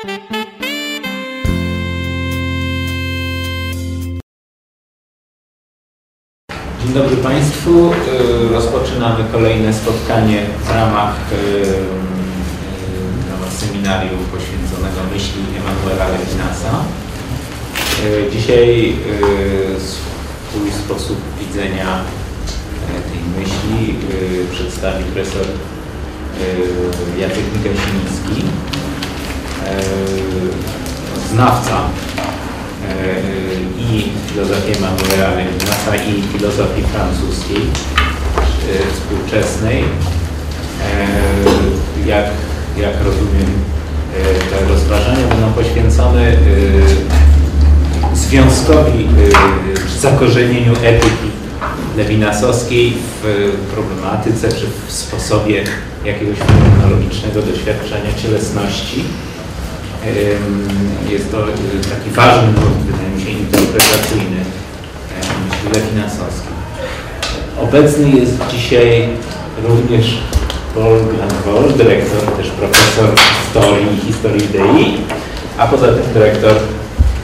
Dzień dobry Państwu. Y, Rozpoczynamy kolejne spotkanie w ramach, y, y, ramach seminarium poświęconego myśli Emanuela Levinasa. Dzisiaj swój sposób widzenia tej myśli przedstawi profesor Jacek Mikasiński, znawca y, i filozofii Emanuela Levinasa i filozofii francuskiej współczesnej. Jak, jak rozumiem, te rozważania będą poświęcone związkowi czy zakorzenieniu etyki lewinasowskiej w problematyce czy w sposobie jakiegoś fenomenologicznego doświadczenia cielesności. Jest to y, taki ważny nurt, wydaje mi się, interpretacyjny e, myśli lewinasowskiej. Obecny jest dzisiaj również Paul Glanville, dyrektor, też profesor historii i historii idei, a poza tym dyrektor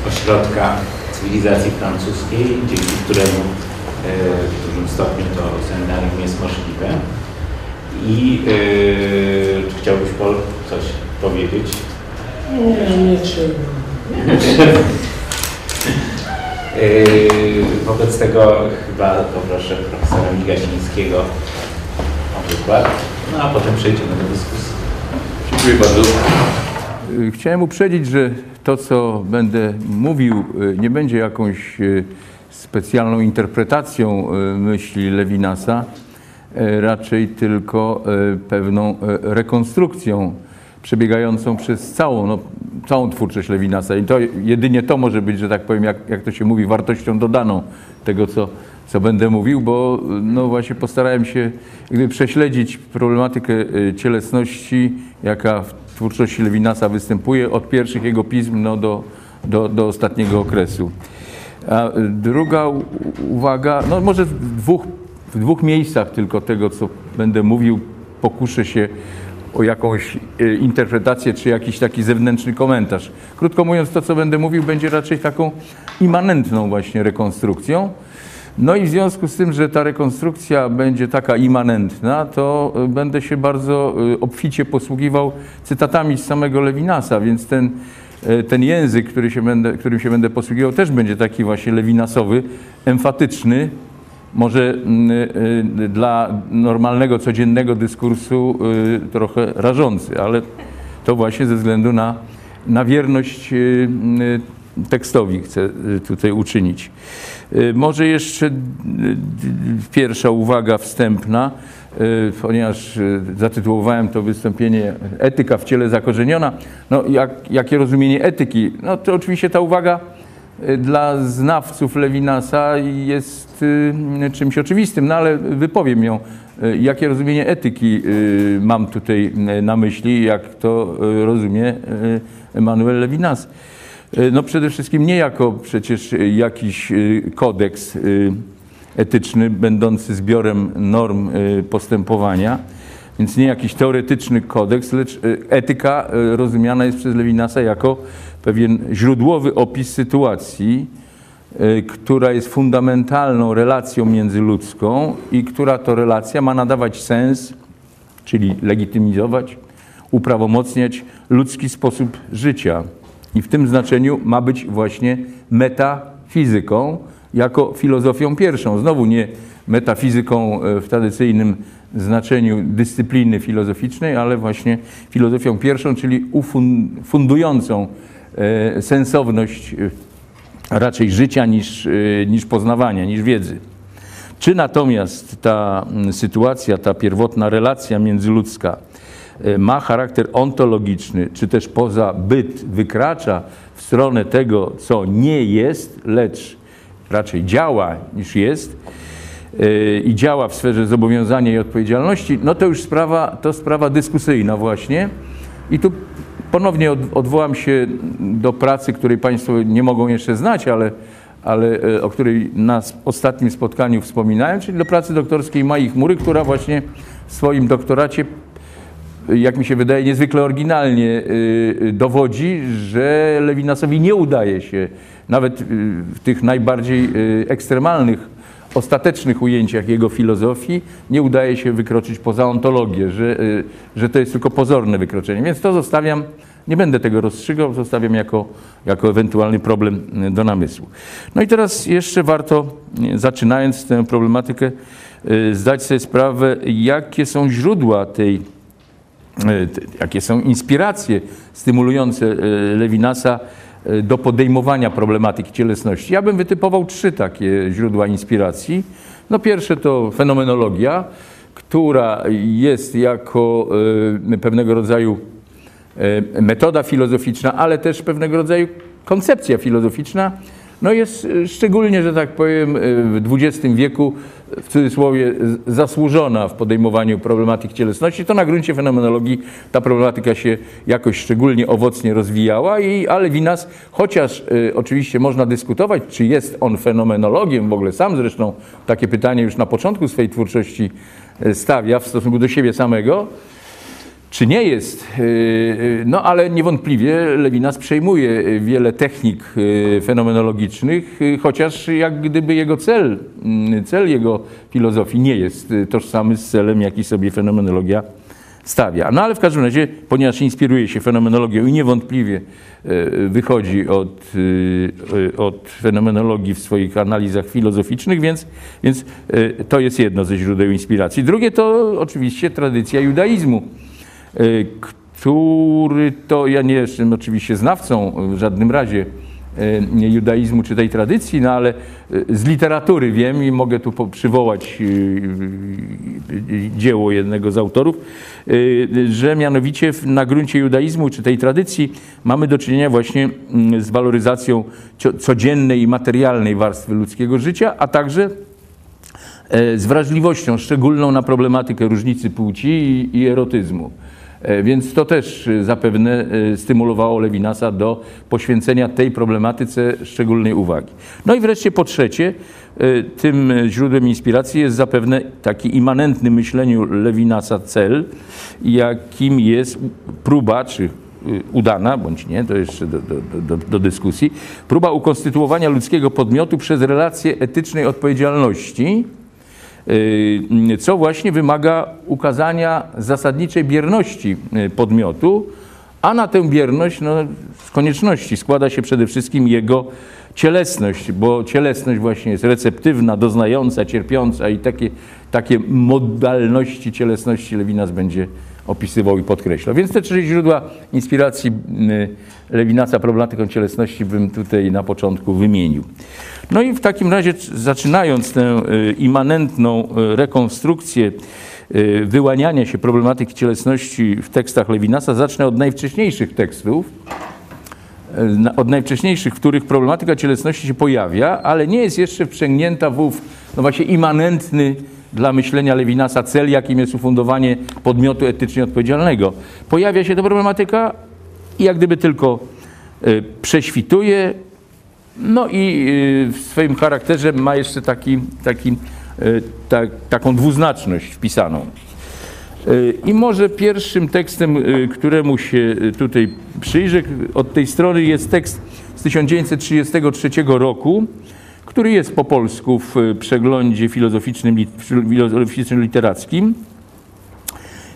Ośrodka Cywilizacji Francuskiej, dzięki któremu e, w dużym stopniu to seminarium jest możliwe. I e, czy chciałbyś Paul coś powiedzieć? Nie, nie trzeba. Yy, Wobec tego chyba poproszę profesora Migasińskiego o wykład, no a potem przejdziemy do dyskusji. Dziękuję bardzo. Y, Chciałem uprzedzić, że to, co będę mówił, y, nie będzie jakąś y, specjalną interpretacją y, myśli Lewinasa, y, raczej tylko y, pewną y, rekonstrukcją przebiegającą przez całą, no, całą twórczość Lewinasa. I to jedynie to może być, że tak powiem, jak, jak to się mówi, wartością dodaną tego, co, co będę mówił, bo no właśnie postarałem się prześledzić problematykę y, cielesności, jaka w twórczości Lewinasa występuje od pierwszych jego pism no, do, do, do ostatniego okresu. A y, druga uwaga, no może w dwóch, w dwóch miejscach tylko tego, co będę mówił, pokuszę się o jakąś y, interpretację czy jakiś taki zewnętrzny komentarz. Krótko mówiąc, to co będę mówił będzie raczej taką immanentną właśnie rekonstrukcją. No i w związku z tym, że ta rekonstrukcja będzie taka immanentna, to y, będę się bardzo y, obficie posługiwał cytatami z samego Lewinasa, więc ten, ten język, który się będę, którym się będę posługiwał, też będzie taki właśnie lewinasowy, emfatyczny, może mm, y, dla normalnego, codziennego dyskursu y, trochę rażący, ale to właśnie ze względu na, na wierność y, y, tekstowi chcę y, tutaj uczynić. Y, Może jeszcze y, y, pierwsza uwaga wstępna, y, ponieważ y, zatytułowałem to wystąpienie Etyka w ciele zakorzeniona. No, jak, jakie rozumienie etyki? No to oczywiście ta uwaga y, dla znawców Lewinasa jest y, czymś oczywistym, no ale wypowiem ją. Y, Jakie rozumienie etyki y, mam tutaj y, na myśli, jak to y, rozumie y, Emanuel Levinas? Y, No przede wszystkim nie jako przecież y, jakiś y, kodeks y, etyczny będący zbiorem norm y, postępowania, więc nie jakiś teoretyczny kodeks, lecz y, etyka y, rozumiana jest przez Lewinasa jako pewien źródłowy opis sytuacji, y, która jest fundamentalną relacją międzyludzką i która to relacja ma nadawać sens, czyli legitymizować, uprawomocniać ludzki sposób życia. I w tym znaczeniu ma być właśnie metafizyką jako filozofią pierwszą. Znowu nie metafizyką w tradycyjnym znaczeniu dyscypliny filozoficznej, ale właśnie filozofią pierwszą, czyli ufun- fundującą e, sensowność e, raczej życia niż, e, niż poznawania, niż wiedzy. Czy natomiast ta sytuacja, ta pierwotna relacja międzyludzka ma charakter ontologiczny, czy też poza byt wykracza w stronę tego, co nie jest, lecz raczej działa niż jest i działa w sferze zobowiązania i odpowiedzialności, no to już sprawa, to sprawa dyskusyjna właśnie. I tu ponownie od, odwołam się do pracy, której Państwo nie mogą jeszcze znać, ale, ale e, o której na ostatnim spotkaniu wspominałem, czyli do pracy doktorskiej Mai Chmury, która właśnie w swoim doktoracie jak mi się wydaje, niezwykle oryginalnie y, dowodzi, że Lewinasowi nie udaje się nawet w tych najbardziej ekstremalnych, ostatecznych ujęciach jego filozofii, nie udaje się wykroczyć poza ontologię, że, że to jest tylko pozorne wykroczenie. Więc to zostawiam, nie będę tego rozstrzygał, zostawiam jako, jako ewentualny problem do namysłu. No i teraz jeszcze warto, zaczynając tę problematykę, zdać sobie sprawę, jakie są źródła tej jakie są inspiracje stymulujące Lewinasa do podejmowania problematyki cielesności. Ja bym wytypował trzy takie źródła inspiracji. No pierwsze to fenomenologia, która jest jako pewnego rodzaju metoda filozoficzna, ale też pewnego rodzaju koncepcja filozoficzna, no jest szczególnie, że tak powiem, w XX wieku w cudzysłowie zasłużona w podejmowaniu problematyk cielesności, to na gruncie fenomenologii ta problematyka się jakoś szczególnie owocnie rozwijała, i, ale Winas, chociaż y, oczywiście można dyskutować, czy jest on fenomenologiem, w ogóle sam zresztą takie pytanie już na początku swojej twórczości stawia w stosunku do siebie samego, czy nie jest. Y, y, no ale niewątpliwie Lewinas przejmuje wiele technik y, fenomenologicznych, chociaż jak gdyby jego cel, mm, cel jego filozofii nie jest tożsamy z celem, jaki sobie fenomenologia stawia. No ale w każdym razie, ponieważ inspiruje się fenomenologią i niewątpliwie wychodzi od, od fenomenologii w swoich analizach filozoficznych, więc, więc to jest jedno ze źródeł inspiracji. Drugie to oczywiście tradycja judaizmu Y, który to, ja nie jestem oczywiście znawcą w żadnym razie y, judaizmu czy tej tradycji, no ale y, z literatury wiem i mogę tu przywołać dzieło jednego z autorów, że mianowicie na gruncie judaizmu czy tej tradycji mamy do czynienia właśnie mm, z waloryzacją codziennej i materialnej warstwy ludzkiego życia, a także e, z wrażliwością szczególną na problematykę różnicy płci i erotyzmu. E, więc to też e, zapewne e, stymulowało Lewinasa do poświęcenia tej problematyce szczególnej uwagi. No i wreszcie po trzecie, tym źródłem inspiracji jest zapewne taki immanentny myśleniu Lewinasa cel, jakim jest próba, czy udana, bądź nie, to jeszcze do, do, do, do, dyskusji, próba ukonstytuowania ludzkiego podmiotu przez relację etycznej odpowiedzialności co właśnie wymaga ukazania zasadniczej bierności y, podmiotu, a na tę bierność no, z konieczności składa się przede wszystkim jego cielesność, bo cielesność właśnie jest receptywna, doznająca, cierpiąca i takie, takie modalności cielesności Lewinas będzie opisywał i podkreślał. Więc te trzy źródła inspiracji y, Lewinasa problematyką cielesności bym tutaj na początku wymienił. No i w takim razie, zaczynając tę y, immanentną y, rekonstrukcję wyłaniania się problematyki cielesności w tekstach Lewinasa, zacznę od najwcześniejszych tekstów, od najwcześniejszych, w których problematyka cielesności się pojawia, ale nie jest jeszcze wprzęgnięta w ów, no właśnie, immanentny dla myślenia Lewinasa cel, jakim jest ufundowanie podmiotu etycznie odpowiedzialnego. Pojawia się ta problematyka i jak gdyby tylko y, prześwituje, no i y, w swoim charakterze ma jeszcze taki, taki, y, ta, taką dwuznaczność wpisaną. I może pierwszym tekstem, któremu się tutaj przyjrzę od tej strony jest tekst z 1933 roku, który jest po polsku w przeglądzie filozoficznym, filozoficznym literackim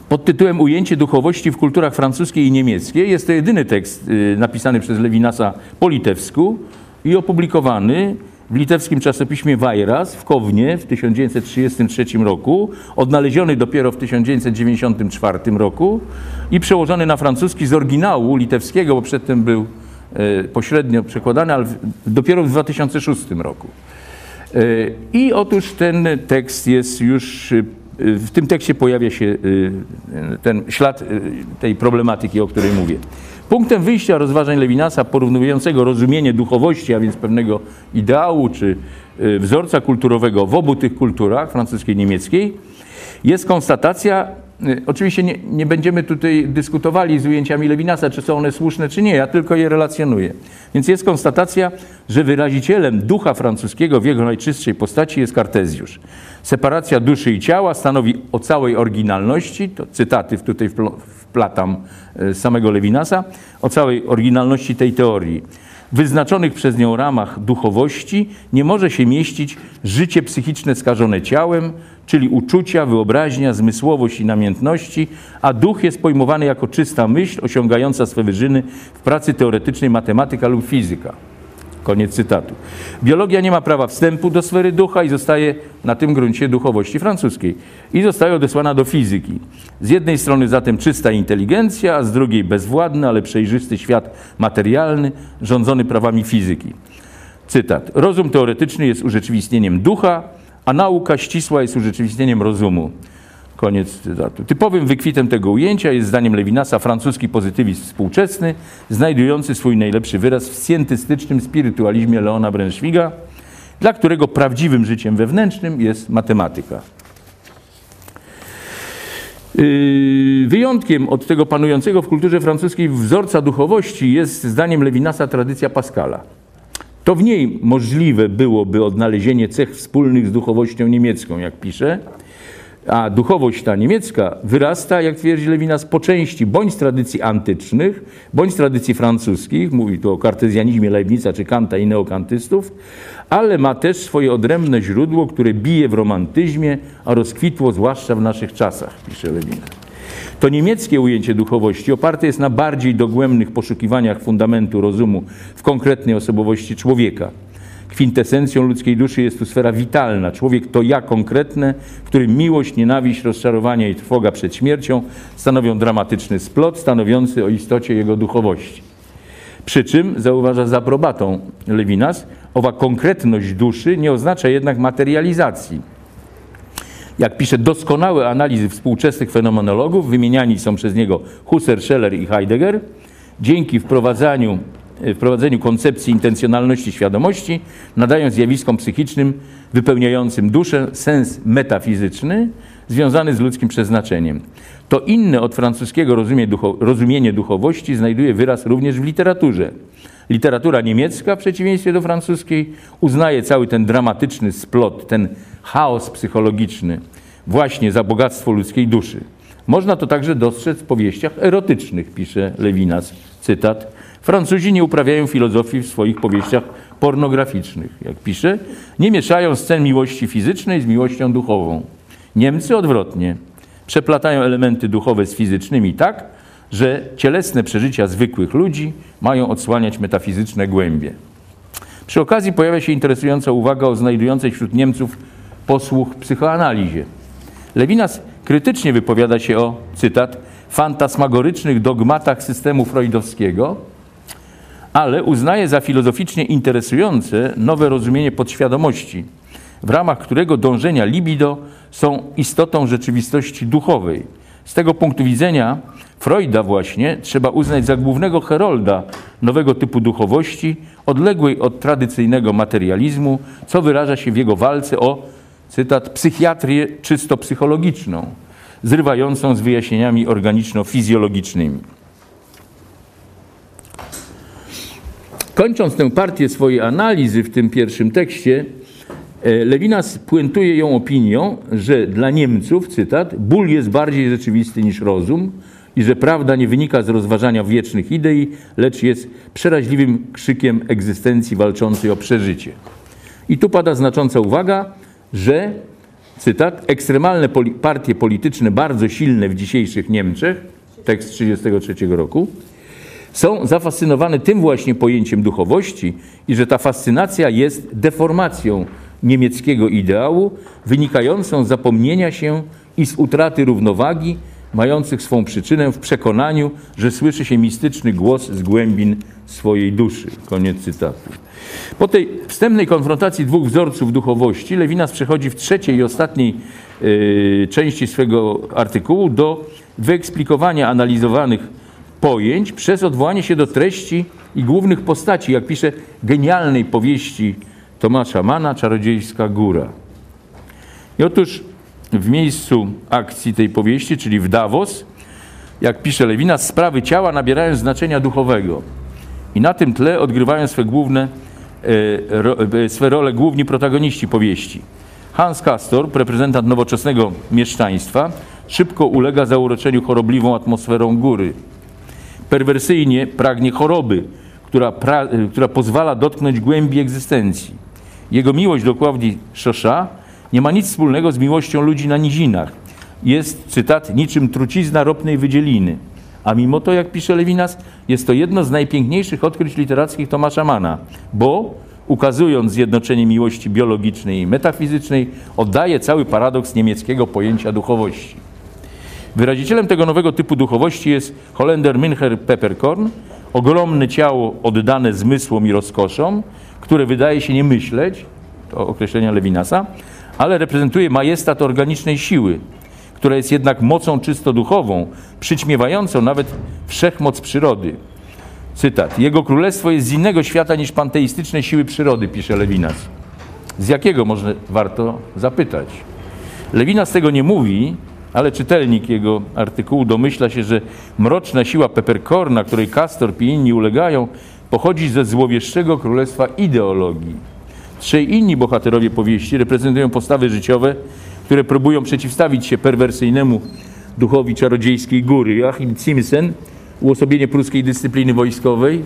pod tytułem Ujęcie duchowości w kulturach francuskiej i niemieckiej. Jest to jedyny tekst y, napisany przez Lewinasa po litewsku i opublikowany w litewskim czasopiśmie Wajras w Kownie w 1933 roku, odnaleziony dopiero w 1994 roku i przełożony na francuski z oryginału litewskiego, bo przedtem był pośrednio przekładany, ale dopiero w 2006 roku. E, I otóż ten tekst jest już, e, w tym tekście pojawia się ten ślad tej problematyki, o której mówię. Punktem wyjścia rozważań Lewinasa porównującego rozumienie duchowości, a więc pewnego ideału czy wzorca kulturowego w obu tych kulturach, francuskiej i niemieckiej, jest konstatacja, Y, oczywiście nie, nie, będziemy tutaj dyskutowali z ujęciami Lewinasa, czy są one słuszne, czy nie. Ja tylko je relacjonuję. Więc jest konstatacja, że wyrazicielem ducha francuskiego w jego najczystszej postaci jest Kartezjusz. Separacja duszy i ciała stanowi o całej oryginalności, to cytaty tutaj wplatam z samego Lewinasa, o całej oryginalności tej teorii. W wyznaczonych przez nią ramach duchowości nie może się mieścić życie psychiczne skażone ciałem, czyli uczucia, wyobraźnia, zmysłowość i namiętności, a duch jest pojmowany jako czysta myśl osiągająca swe wyżyny w pracy teoretycznej matematyka lub fizyka. Koniec cytatu. Biologia nie ma prawa wstępu do sfery ducha i zostaje na tym gruncie duchowości francuskiej. I zostaje odesłana do fizyki. Z jednej strony zatem czysta inteligencja, a z drugiej bezwładny, ale przejrzysty świat materialny, rządzony prawami fizyki. Cytat. Rozum teoretyczny jest urzeczywistnieniem ducha, a nauka ścisła jest urzeczywistnieniem rozumu. Koniec cytatu. Typowym wykwitem tego ujęcia jest zdaniem Lewinasa francuski pozytywizm współczesny, znajdujący swój najlepszy wyraz w scientystycznym spirytualizmie Leona Brenzwiga, dla którego prawdziwym życiem wewnętrznym jest matematyka. Yy, wyjątkiem od tego panującego w kulturze francuskiej wzorca duchowości jest zdaniem Lewinasa tradycja Pascala. To w niej możliwe byłoby odnalezienie cech wspólnych z duchowością niemiecką, jak pisze, a duchowość ta niemiecka wyrasta, jak twierdzi Lewinas, po części bądź z tradycji antycznych, bądź z tradycji francuskich, mówi tu o kartezjanizmie Leibnica czy Kanta i neokantystów, ale ma też swoje odrębne źródło, które bije w romantyzmie, a rozkwitło zwłaszcza w naszych czasach, pisze Lewinas. To niemieckie ujęcie duchowości oparte jest na bardziej dogłębnych poszukiwaniach fundamentu rozumu w konkretnej osobowości człowieka. Kwintesencją ludzkiej duszy jest tu sfera witalna. Człowiek to ja konkretne, w którym miłość, nienawiść, rozczarowanie i trwoga przed śmiercią stanowią dramatyczny splot stanowiący o istocie jego duchowości. Przy czym, zauważa z aprobatą Lewinas, owa konkretność duszy nie oznacza jednak materializacji. Jak pisze, doskonałe analizy współczesnych fenomenologów, wymieniani są przez niego Husserl, Scheller i Heidegger, dzięki wprowadzaniu wprowadzeniu koncepcji intencjonalności świadomości nadają zjawiskom psychicznym wypełniającym duszę sens metafizyczny związany z ludzkim przeznaczeniem. To inne od francuskiego rozumie ducho, rozumienie duchowości znajduje wyraz również w literaturze. Literatura niemiecka, w przeciwieństwie do francuskiej, uznaje cały ten dramatyczny splot, ten chaos psychologiczny właśnie za bogactwo ludzkiej duszy. Można to także dostrzec w powieściach erotycznych, pisze Lewinas, cytat. Francuzi nie uprawiają filozofii w swoich powieściach pornograficznych, jak pisze, nie mieszają scen miłości fizycznej z miłością duchową. Niemcy odwrotnie. Przeplatają elementy duchowe z fizycznymi tak, że cielesne przeżycia zwykłych ludzi mają odsłaniać metafizyczne głębie. Przy okazji pojawia się interesująca uwaga o znajdującej wśród Niemców posłuch psychoanalizie. Lewinas krytycznie wypowiada się o, cytat, fantasmagorycznych dogmatach systemu freudowskiego, ale uznaje za filozoficznie interesujące nowe rozumienie podświadomości, w ramach którego dążenia libido są istotą rzeczywistości duchowej. Z tego punktu widzenia Freuda właśnie trzeba uznać za głównego herolda nowego typu duchowości, odległej od tradycyjnego materializmu, co wyraża się w jego walce o, cytat, psychiatrię czysto psychologiczną, zrywającą z wyjaśnieniami organiczno-fizjologicznymi. Kończąc tę partię swojej analizy w tym pierwszym tekście, e, Lewinas puentuje ją opinią, że dla Niemców, cytat, ból jest bardziej rzeczywisty niż rozum i że prawda nie wynika z rozważania wiecznych idei, lecz jest przeraźliwym krzykiem egzystencji walczącej o przeżycie. I tu pada znacząca uwaga, że, cytat, ekstremalne poli partie polityczne bardzo silne w dzisiejszych Niemczech, tekst 1933 roku, są zafascynowane tym właśnie pojęciem duchowości i że ta fascynacja jest deformacją niemieckiego ideału, wynikającą z zapomnienia się i z utraty równowagi, mających swą przyczynę w przekonaniu, że słyszy się mistyczny głos z głębin swojej duszy. Koniec cytatu. Po tej wstępnej konfrontacji dwóch wzorców duchowości, Lewinas przechodzi w trzeciej i ostatniej yy, części swego artykułu do wyeksplikowania analizowanych pojęć przez odwołanie się do treści i głównych postaci, jak pisze genialnej powieści Tomasza Mana, Czarodziejska Góra. I otóż w miejscu akcji tej powieści, czyli w Davos, jak pisze Lewina, sprawy ciała nabierają znaczenia duchowego. I na tym tle odgrywają swe główne, swe role główni protagoniści powieści. Hans Castor, reprezentant nowoczesnego mieszczaństwa, szybko ulega zauroczeniu chorobliwą atmosferą góry. Perwersyjnie pragnie choroby, która, pra, która pozwala dotknąć głębi egzystencji. Jego miłość do Kławdii Szosza nie ma nic wspólnego z miłością ludzi na nizinach. Jest, cytat, niczym trucizna ropnej wydzieliny. A mimo to, jak pisze Lewinas, jest to jedno z najpiękniejszych odkryć literackich Tomasza Mana, bo ukazując zjednoczenie miłości biologicznej i metafizycznej, oddaje cały paradoks niemieckiego pojęcia duchowości. Wyrazicielem tego nowego typu duchowości jest Holender Müncher Pepperkorn, ogromne ciało oddane zmysłom i rozkoszom, które wydaje się nie myśleć, to określenia Lewinasa, ale reprezentuje majestat organicznej siły, która jest jednak mocą czysto duchową, przyćmiewającą nawet wszechmoc przyrody. Cytat. Jego królestwo jest z innego świata niż panteistyczne siły przyrody, pisze Lewinas. Z jakiego może warto zapytać? Lewinas tego nie mówi, ale czytelnik jego artykułu domyśla się, że mroczna siła Peppercorna, której Castor i inni ulegają, pochodzi ze złowieszczego królestwa ideologii. Trzej inni bohaterowie powieści reprezentują postawy życiowe, które próbują przeciwstawić się perwersyjnemu duchowi czarodziejskiej góry. Joachim Simpson, uosobienie pruskiej dyscypliny wojskowej,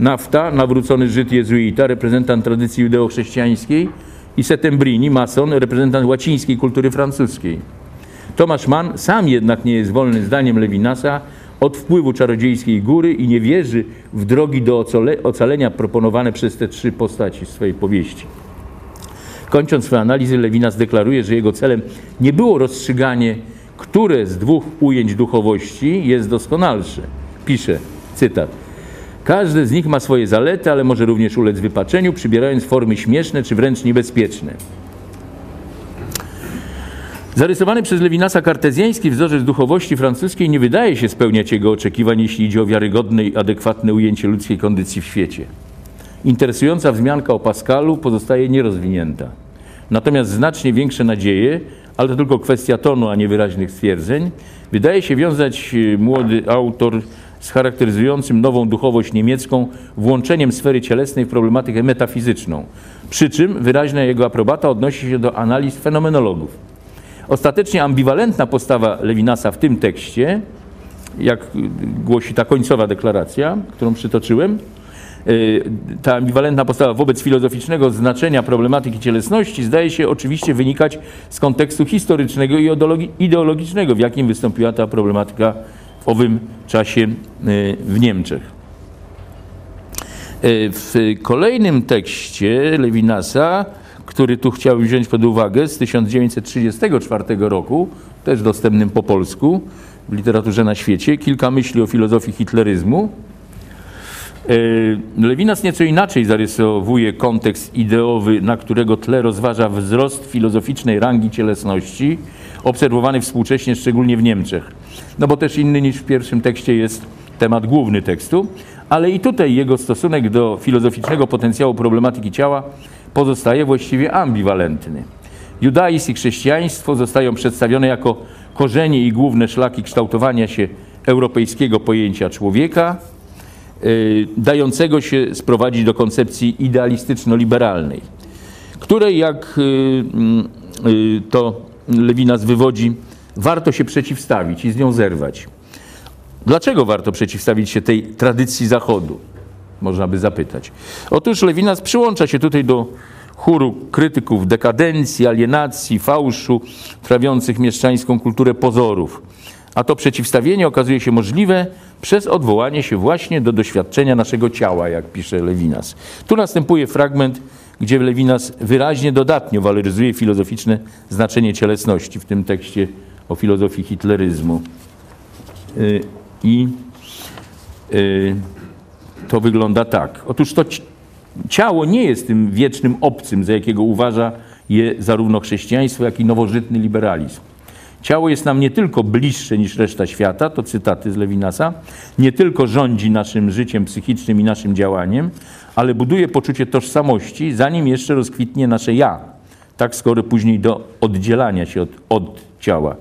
Nafta, nawrócony Żyd jezuita, reprezentant tradycji judeo-chrześcijańskiej i Settembrini, mason, reprezentant łacińskiej kultury francuskiej. Tomasz Mann sam jednak nie jest wolny zdaniem Lewinasa od wpływu czarodziejskiej góry i nie wierzy w drogi do ocalenia proponowane przez te trzy postaci swojej powieści. Kończąc swoje analizy, Lewinas deklaruje, że jego celem nie było rozstrzyganie, które z dwóch ujęć duchowości jest doskonalsze. Pisze, cytat. Każde z nich ma swoje zalety, ale może również ulec wypaczeniu, przybierając formy śmieszne czy wręcz niebezpieczne. Zarysowany przez Lewinasa kartezjański wzorzec duchowości francuskiej nie wydaje się spełniać jego oczekiwań, jeśli idzie o wiarygodne i adekwatne ujęcie ludzkiej kondycji w świecie. Interesująca wzmianka o Pascalu pozostaje nierozwinięta. Natomiast znacznie większe nadzieje, ale to tylko kwestia tonu, a nie wyraźnych stwierdzeń, wydaje się wiązać y, młody autor z charakteryzującym nową duchowość niemiecką włączeniem sfery cielesnej w problematykę metafizyczną. Przy czym wyraźna jego aprobata odnosi się do analiz fenomenologów. Ostatecznie ambiwalentna postawa Lewinasa w tym tekście, jak głosi ta końcowa deklaracja, którą przytoczyłem, y, ta ambiwalentna postawa wobec filozoficznego znaczenia problematyki cielesności zdaje się oczywiście wynikać z kontekstu historycznego i ideologicznego, w jakim wystąpiła ta problematyka w owym czasie y, w Niemczech. Y, w kolejnym tekście Lewinasa który tu chciałbym wziąć pod uwagę z 1934 roku, też dostępnym po polsku w literaturze na świecie, kilka myśli o filozofii hitleryzmu. E, Lewinas nieco inaczej zarysowuje kontekst ideowy, na którego tle rozważa wzrost filozoficznej rangi cielesności, obserwowany współcześnie szczególnie w Niemczech. No bo też inny niż w pierwszym tekście jest temat główny tekstu, ale i tutaj jego stosunek do filozoficznego potencjału problematyki ciała pozostaje właściwie ambiwalentny. Judaizm i chrześcijaństwo zostają przedstawione jako korzenie i główne szlaki kształtowania się europejskiego pojęcia człowieka, dającego się sprowadzić do koncepcji idealistyczno-liberalnej, której, jak yy, yy, to Lewinas wywodzi, warto się przeciwstawić i z nią zerwać. Dlaczego warto przeciwstawić się tej tradycji Zachodu? można by zapytać. Otóż Lewinas przyłącza się tutaj do chóru krytyków dekadencji, alienacji, fałszu, trawiących mieszczańską kulturę pozorów. A to przeciwstawienie okazuje się możliwe przez odwołanie się właśnie do doświadczenia naszego ciała, jak pisze Lewinas. Tu następuje fragment, gdzie Lewinas wyraźnie dodatnio waloryzuje filozoficzne znaczenie cielesności w tym tekście o filozofii hitleryzmu. Y, I y, to wygląda tak. Otóż to ciało nie jest tym wiecznym obcym, za jakiego uważa je zarówno chrześcijaństwo, jak i nowożytny liberalizm. Ciało jest nam nie tylko bliższe niż reszta świata, to cytaty z Lewinasa, nie tylko rządzi naszym życiem psychicznym i naszym działaniem, ale buduje poczucie tożsamości, zanim jeszcze rozkwitnie nasze ja. Tak skoro później do oddzielania się od, od ciała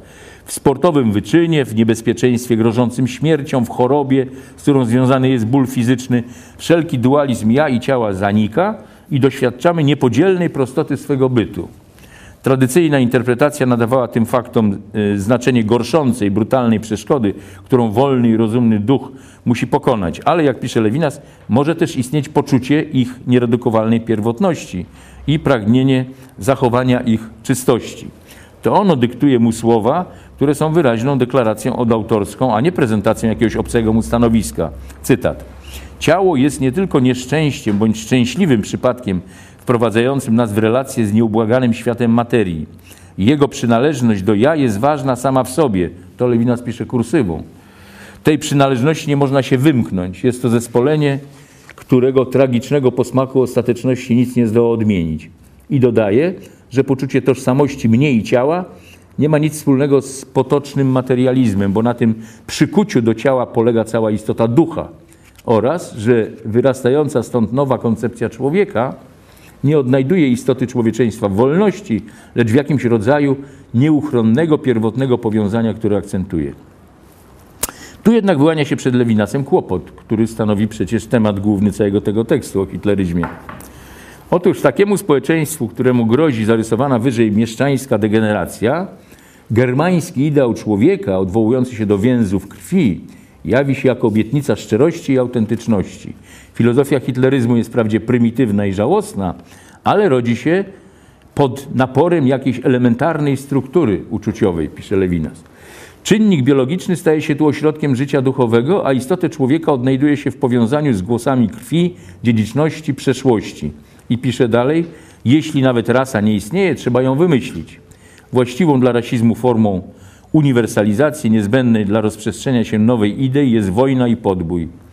w sportowym wyczynie, w niebezpieczeństwie grożącym śmiercią, w chorobie, z którą związany jest ból fizyczny, wszelki dualizm ja i ciała zanika i doświadczamy niepodzielnej prostoty swego bytu. Tradycyjna interpretacja nadawała tym faktom y, znaczenie gorszącej, brutalnej przeszkody, którą wolny i rozumny duch musi pokonać. Ale jak pisze Lewinas, może też istnieć poczucie ich nieredukowalnej pierwotności i pragnienie zachowania ich czystości. To ono dyktuje mu słowa, które są wyraźną deklaracją odautorską, a nie prezentacją jakiegoś obcego mu stanowiska. Cytat. Ciało jest nie tylko nieszczęściem bądź szczęśliwym przypadkiem wprowadzającym nas w relacje z nieubłaganym światem materii. Jego przynależność do ja jest ważna sama w sobie. To Lewinas pisze kursywą. Tej przynależności nie można się wymknąć. Jest to zespolenie, którego tragicznego posmaku ostateczności nic nie zdoła odmienić. I dodaje, że poczucie tożsamości mnie i ciała nie ma nic wspólnego z potocznym materializmem, bo na tym przykuciu do ciała polega cała istota ducha oraz, że wyrastająca stąd nowa koncepcja człowieka nie odnajduje istoty człowieczeństwa w wolności, lecz w jakimś rodzaju nieuchronnego, pierwotnego powiązania, które akcentuje. Tu jednak wyłania się przed Lewinasem kłopot, który stanowi przecież temat główny całego tego tekstu o hitleryzmie. Otóż takiemu społeczeństwu, któremu grozi zarysowana wyżej mieszczańska degeneracja, germański ideał człowieka, odwołujący się do więzów krwi, jawi się jako obietnica szczerości i autentyczności. Filozofia hitleryzmu jest wprawdzie prymitywna i żałosna, ale rodzi się pod naporem jakiejś elementarnej struktury uczuciowej, pisze Lewinas. Czynnik biologiczny staje się tu ośrodkiem życia duchowego, a istotę człowieka odnajduje się w powiązaniu z głosami krwi, dziedziczności, przeszłości. I pisze dalej, jeśli nawet rasa nie istnieje, trzeba ją wymyślić. Właściwą dla rasizmu formą uniwersalizacji niezbędnej dla rozprzestrzenia się nowej idei jest wojna i podbój.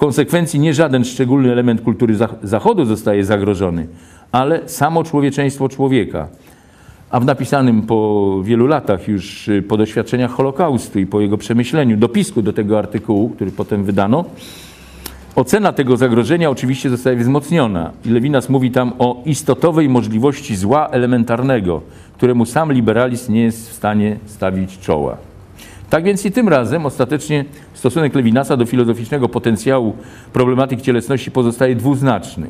Konsekwencji nie żaden szczególny element kultury Zachodu zostaje zagrożony, ale samo człowieczeństwo człowieka. A w napisanym po wielu latach już y, po doświadczeniach Holokaustu i po jego przemyśleniu dopisku do tego artykułu, który potem wydano, ocena tego zagrożenia oczywiście zostaje wzmocniona. I Lewinas mówi tam o istotowej możliwości zła elementarnego, któremu sam liberalizm nie jest w stanie stawić czoła. Tak więc i tym razem ostatecznie stosunek Lewinasa do filozoficznego potencjału problematyki cielesności pozostaje dwuznaczny.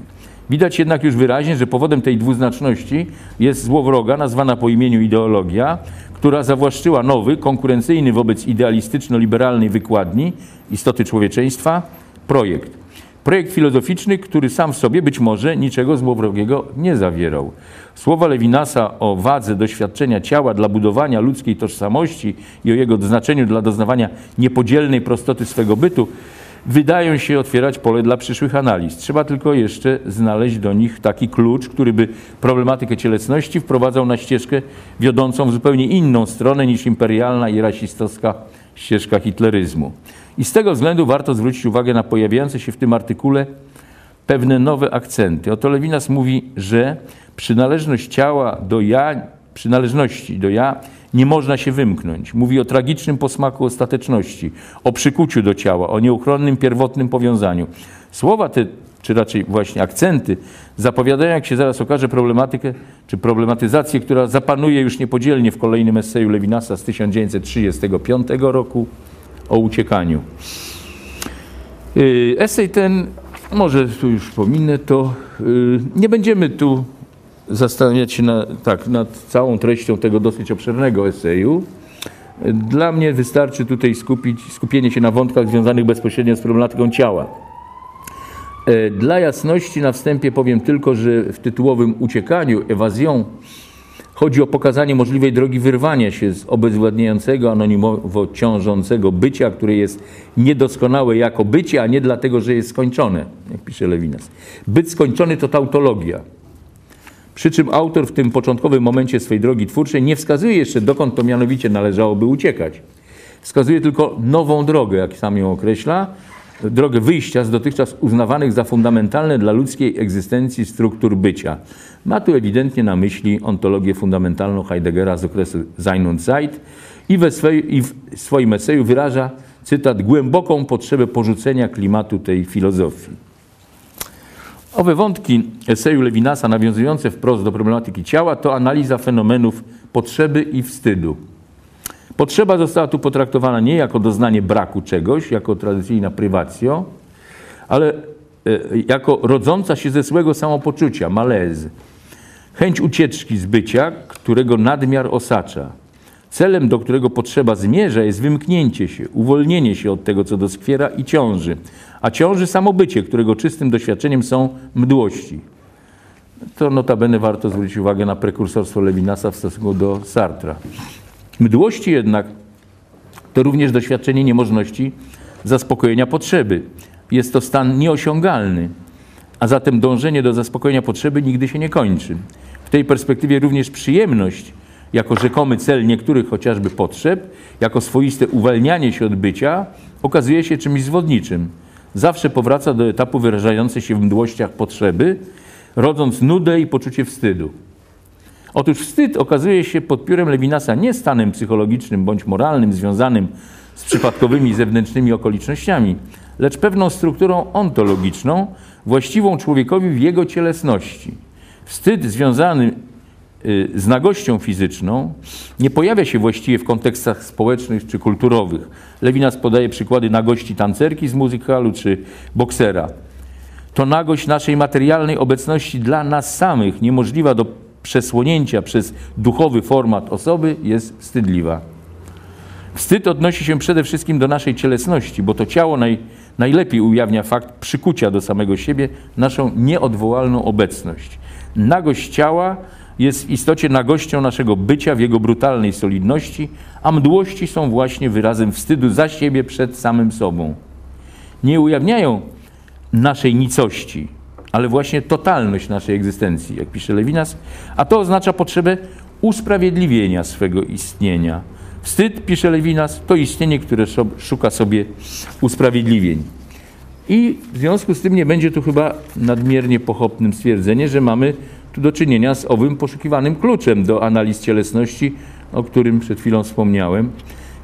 Widać jednak już wyraźnie, że powodem tej dwuznaczności jest złowroga, nazwana po imieniu ideologia, która zawłaszczyła nowy, konkurencyjny wobec idealistyczno-liberalnej wykładni istoty człowieczeństwa projekt. Projekt filozoficzny, który sam w sobie być może niczego złowrogiego nie zawierał. Słowa Lewinasa o wadze doświadczenia ciała dla budowania ludzkiej tożsamości i o jego znaczeniu dla doznawania niepodzielnej prostoty swego bytu wydają się otwierać pole dla przyszłych analiz. Trzeba tylko jeszcze znaleźć do nich taki klucz, który by problematykę cielesności wprowadzał na ścieżkę wiodącą w zupełnie inną stronę niż imperialna i rasistowska ścieżka hitleryzmu. I z tego względu warto zwrócić uwagę na pojawiające się w tym artykule pewne nowe akcenty. Oto Lewinas mówi, że przynależność ciała do ja, przynależności do ja nie można się wymknąć. Mówi o tragicznym posmaku ostateczności, o przykuciu do ciała, o nieuchronnym pierwotnym powiązaniu. Słowa te, czy raczej właśnie akcenty, zapowiadają, jak się zaraz okaże, problematykę, czy problematyzację, która zapanuje już niepodzielnie w kolejnym eseju Lewinasa z 1935 roku o uciekaniu. Y, esej ten, może tu już pominę to, y, nie będziemy tu zastanawiać się na, tak, nad całą treścią tego dosyć obszernego eseju. Dla mnie wystarczy tutaj skupić, skupienie się na wątkach związanych bezpośrednio z problematyką ciała. E, dla jasności na wstępie powiem tylko, że w tytułowym uciekaniu, ewasion, chodzi o pokazanie możliwej drogi wyrwania się z obezwładniającego, anonimowo ciążącego bycia, które jest niedoskonałe jako bycie, a nie dlatego, że jest skończone, jak pisze Lewinas. Być skończony to tautologia. Przy czym autor w tym początkowym momencie swojej drogi twórczej nie wskazuje jeszcze, dokąd to mianowicie należałoby uciekać. Wskazuje tylko nową drogę, jak sam ją określa, drogę wyjścia z dotychczas uznawanych za fundamentalne dla ludzkiej egzystencji struktur bycia. Ma tu ewidentnie na myśli ontologię fundamentalną Heideggera z okresu Sein und Zeit i, we swej, i w swoim eseju wyraża, cytat, głęboką potrzebę porzucenia klimatu tej filozofii. Owe wątki eseju Lewinasa nawiązujące wprost do problematyki ciała to analiza fenomenów potrzeby i wstydu. Potrzeba została tu potraktowana nie jako doznanie braku czegoś, jako tradycyjna prywacjo, ale e, jako rodząca się ze złego samopoczucia, malaise. Chęć ucieczki z bycia, którego nadmiar osacza. Celem, do którego potrzeba zmierza, jest wymknięcie się, uwolnienie się od tego, co doskwiera i ciąży. A ciąży samobycie, którego czystym doświadczeniem są mdłości. To notabene warto zwrócić uwagę na prekursorstwo Levinasa w stosunku do Sartra. Mdłości jednak to również doświadczenie niemożności zaspokojenia potrzeby. Jest to stan nieosiągalny, a zatem dążenie do zaspokojenia potrzeby nigdy się nie kończy. W tej perspektywie również przyjemność, jako rzekomy cel niektórych chociażby potrzeb, jako swoiste uwalnianie się od bycia, okazuje się czymś zwodniczym. Zawsze powraca do etapu wyrażającej się w mdłościach potrzeby, rodząc nudę i poczucie wstydu. Otóż wstyd okazuje się pod piórem Lewinasa nie stanem psychologicznym bądź moralnym związanym z przypadkowymi zewnętrznymi okolicznościami, lecz pewną strukturą ontologiczną, właściwą człowiekowi w jego cielesności. Wstyd związany z nagością fizyczną nie pojawia się właściwie w kontekstach społecznych czy kulturowych. Lewinas podaje przykłady nagości tancerki z muzykalu czy boksera. To nagość naszej materialnej obecności dla nas samych, niemożliwa do przesłonięcia przez duchowy format osoby, jest wstydliwa. Wstyd odnosi się przede wszystkim do naszej cielesności, bo to ciało naj, najlepiej ujawnia fakt przykucia do samego siebie, naszą nieodwołalną obecność. Nagość ciała jest w istocie nagością naszego bycia w jego brutalnej solidności, a mdłości są właśnie wyrazem wstydu za siebie przed samym sobą. Nie ujawniają naszej nicości, ale właśnie totalność naszej egzystencji, jak pisze Lewinas, a to oznacza potrzebę usprawiedliwienia swego istnienia. Wstyd, pisze Lewinas, to istnienie, które szuka sobie usprawiedliwień. I w związku z tym nie będzie tu chyba nadmiernie pochopnym stwierdzenie, że mamy tu do czynienia z owym poszukiwanym kluczem do analiz cielesności, o którym przed chwilą wspomniałem.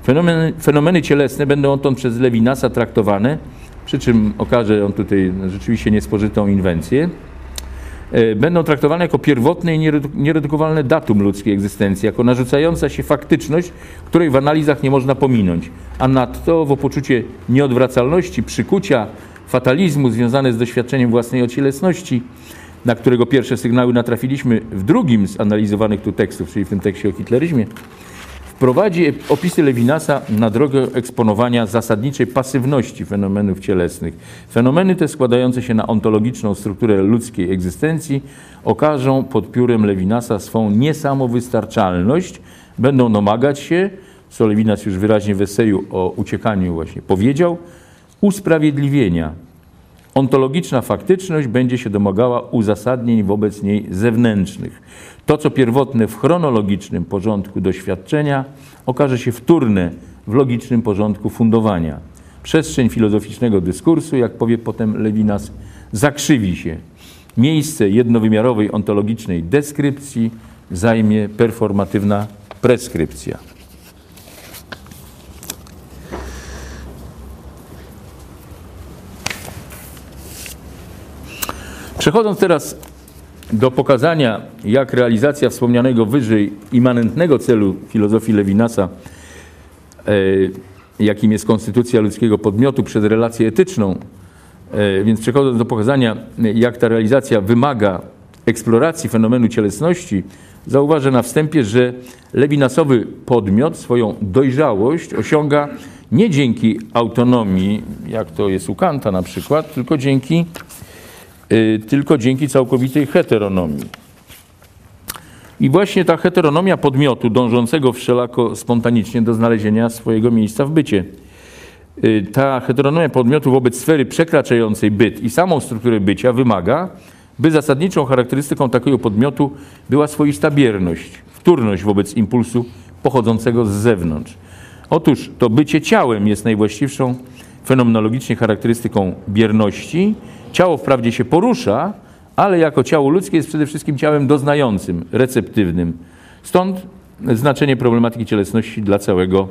Fenomeny, fenomeny cielesne będą odtąd przez Lewinasa traktowane przy czym okaże on tutaj rzeczywiście niespożytą inwencję, e, będą traktowane jako pierwotne i nieredukowalne datum ludzkiej egzystencji, jako narzucająca się faktyczność, której w analizach nie można pominąć, a nadto w poczucie nieodwracalności, przykucia, fatalizmu związane z doświadczeniem własnej ocielesności, na którego pierwsze sygnały natrafiliśmy w drugim z analizowanych tu tekstów, czyli w tym tekście o hitleryzmie, prowadzi opisy Lewinasa na drogę eksponowania zasadniczej pasywności fenomenów cielesnych. Fenomeny te składające się na ontologiczną strukturę ludzkiej egzystencji okażą pod piórem Lewinasa swą niesamowystarczalność, będą domagać się, co Lewinas już wyraźnie w eseju o uciekaniu właśnie powiedział, usprawiedliwienia. Ontologiczna faktyczność będzie się domagała uzasadnień wobec niej zewnętrznych. To, co pierwotne w chronologicznym porządku doświadczenia, okaże się wtórne w logicznym porządku fundowania. Przestrzeń filozoficznego dyskursu, jak powie potem Lewinas, zakrzywi się. Miejsce jednowymiarowej ontologicznej deskrypcji zajmie performatywna preskrypcja. Przechodząc teraz do pokazania, jak realizacja wspomnianego wyżej immanentnego celu filozofii Lewinasa, e, jakim jest konstytucja ludzkiego podmiotu przez relację etyczną, e, więc przechodząc do pokazania, jak ta realizacja wymaga eksploracji fenomenu cielesności, zauważę na wstępie, że lewinasowy podmiot swoją dojrzałość osiąga nie dzięki autonomii, jak to jest u Kanta na przykład, tylko dzięki tylko dzięki całkowitej heteronomii. I właśnie ta heteronomia podmiotu dążącego wszelako spontanicznie do znalezienia swojego miejsca w bycie. Y, ta heteronomia podmiotu wobec sfery przekraczającej byt i samą strukturę bycia wymaga, by zasadniczą charakterystyką takiego podmiotu była swoista bierność, wtórność wobec impulsu pochodzącego z zewnątrz. Otóż to bycie ciałem jest najwłaściwszą fenomenologicznie charakterystyką bierności, Ciało wprawdzie się porusza, ale jako ciało ludzkie jest przede wszystkim ciałem doznającym, receptywnym. Stąd znaczenie problematyki cielesności dla całego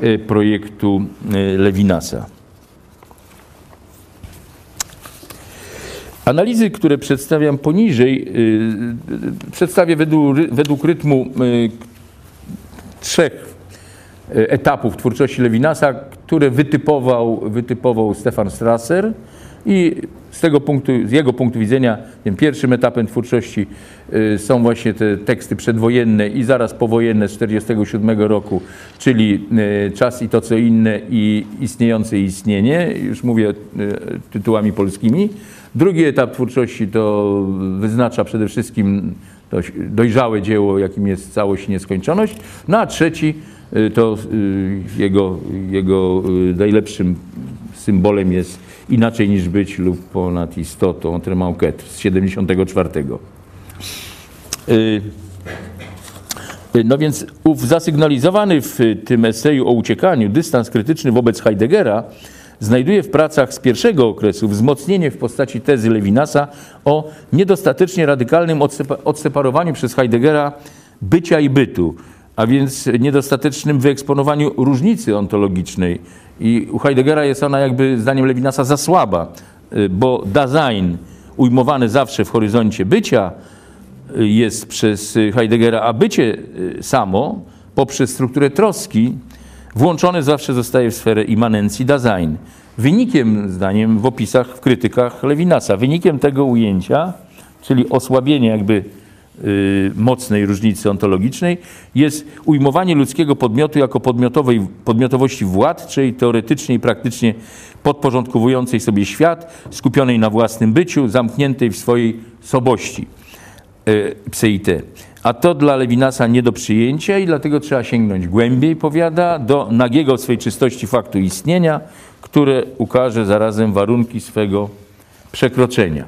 e, projektu e, Lewinasa. Analizy, które przedstawiam poniżej, e, przedstawię według, według rytmu trzech etapów twórczości Lewinasa, które wytypował, wytypował Stefan Strasser I z tego punktu, z jego punktu widzenia, tym pierwszym etapem twórczości y, są właśnie te teksty przedwojenne i zaraz powojenne z 1947 roku, czyli y, Czas i to, co inne i Istniejące istnienie, już mówię tytułami polskimi. Drugi etap twórczości to wyznacza przede wszystkim dojrzałe dzieło, jakim jest całość i nieskończoność. No a trzeci to jego, jego najlepszym symbolem jest inaczej niż być lub ponad istotą, Tremauquet z 74. Y, y, no więc ów zasygnalizowany w tym eseju o uciekaniu dystans krytyczny wobec Heideggera znajduje w pracach z pierwszego okresu wzmocnienie w postaci tezy Lewinasa o niedostatecznie radykalnym odseparowaniu przez Heideggera bycia i bytu, a więc niedostatecznym wyeksponowaniu różnicy ontologicznej i u Heideggera jest ona jakby zdaniem Lewinasa za słaba, y, bo Dasein ujmowany zawsze w horyzoncie bycia y, jest przez Heideggera, a bycie y, samo poprzez strukturę troski włączone zawsze zostaje w sferę immanencji Dasein. Wynikiem, zdaniem w opisach, w krytykach Lewinasa, wynikiem tego ujęcia, czyli osłabienie jakby mocnej różnicy ontologicznej jest ujmowanie ludzkiego podmiotu jako podmiotowej, podmiotowości władczej, teoretycznie i praktycznie podporządkowującej sobie świat, skupionej na własnym byciu, zamkniętej w swojej sobości y, pseite. A to dla Lewinasa nie do przyjęcia i dlatego trzeba sięgnąć głębiej, powiada, do nagiego w swej czystości faktu istnienia, które ukaże zarazem warunki swego przekroczenia.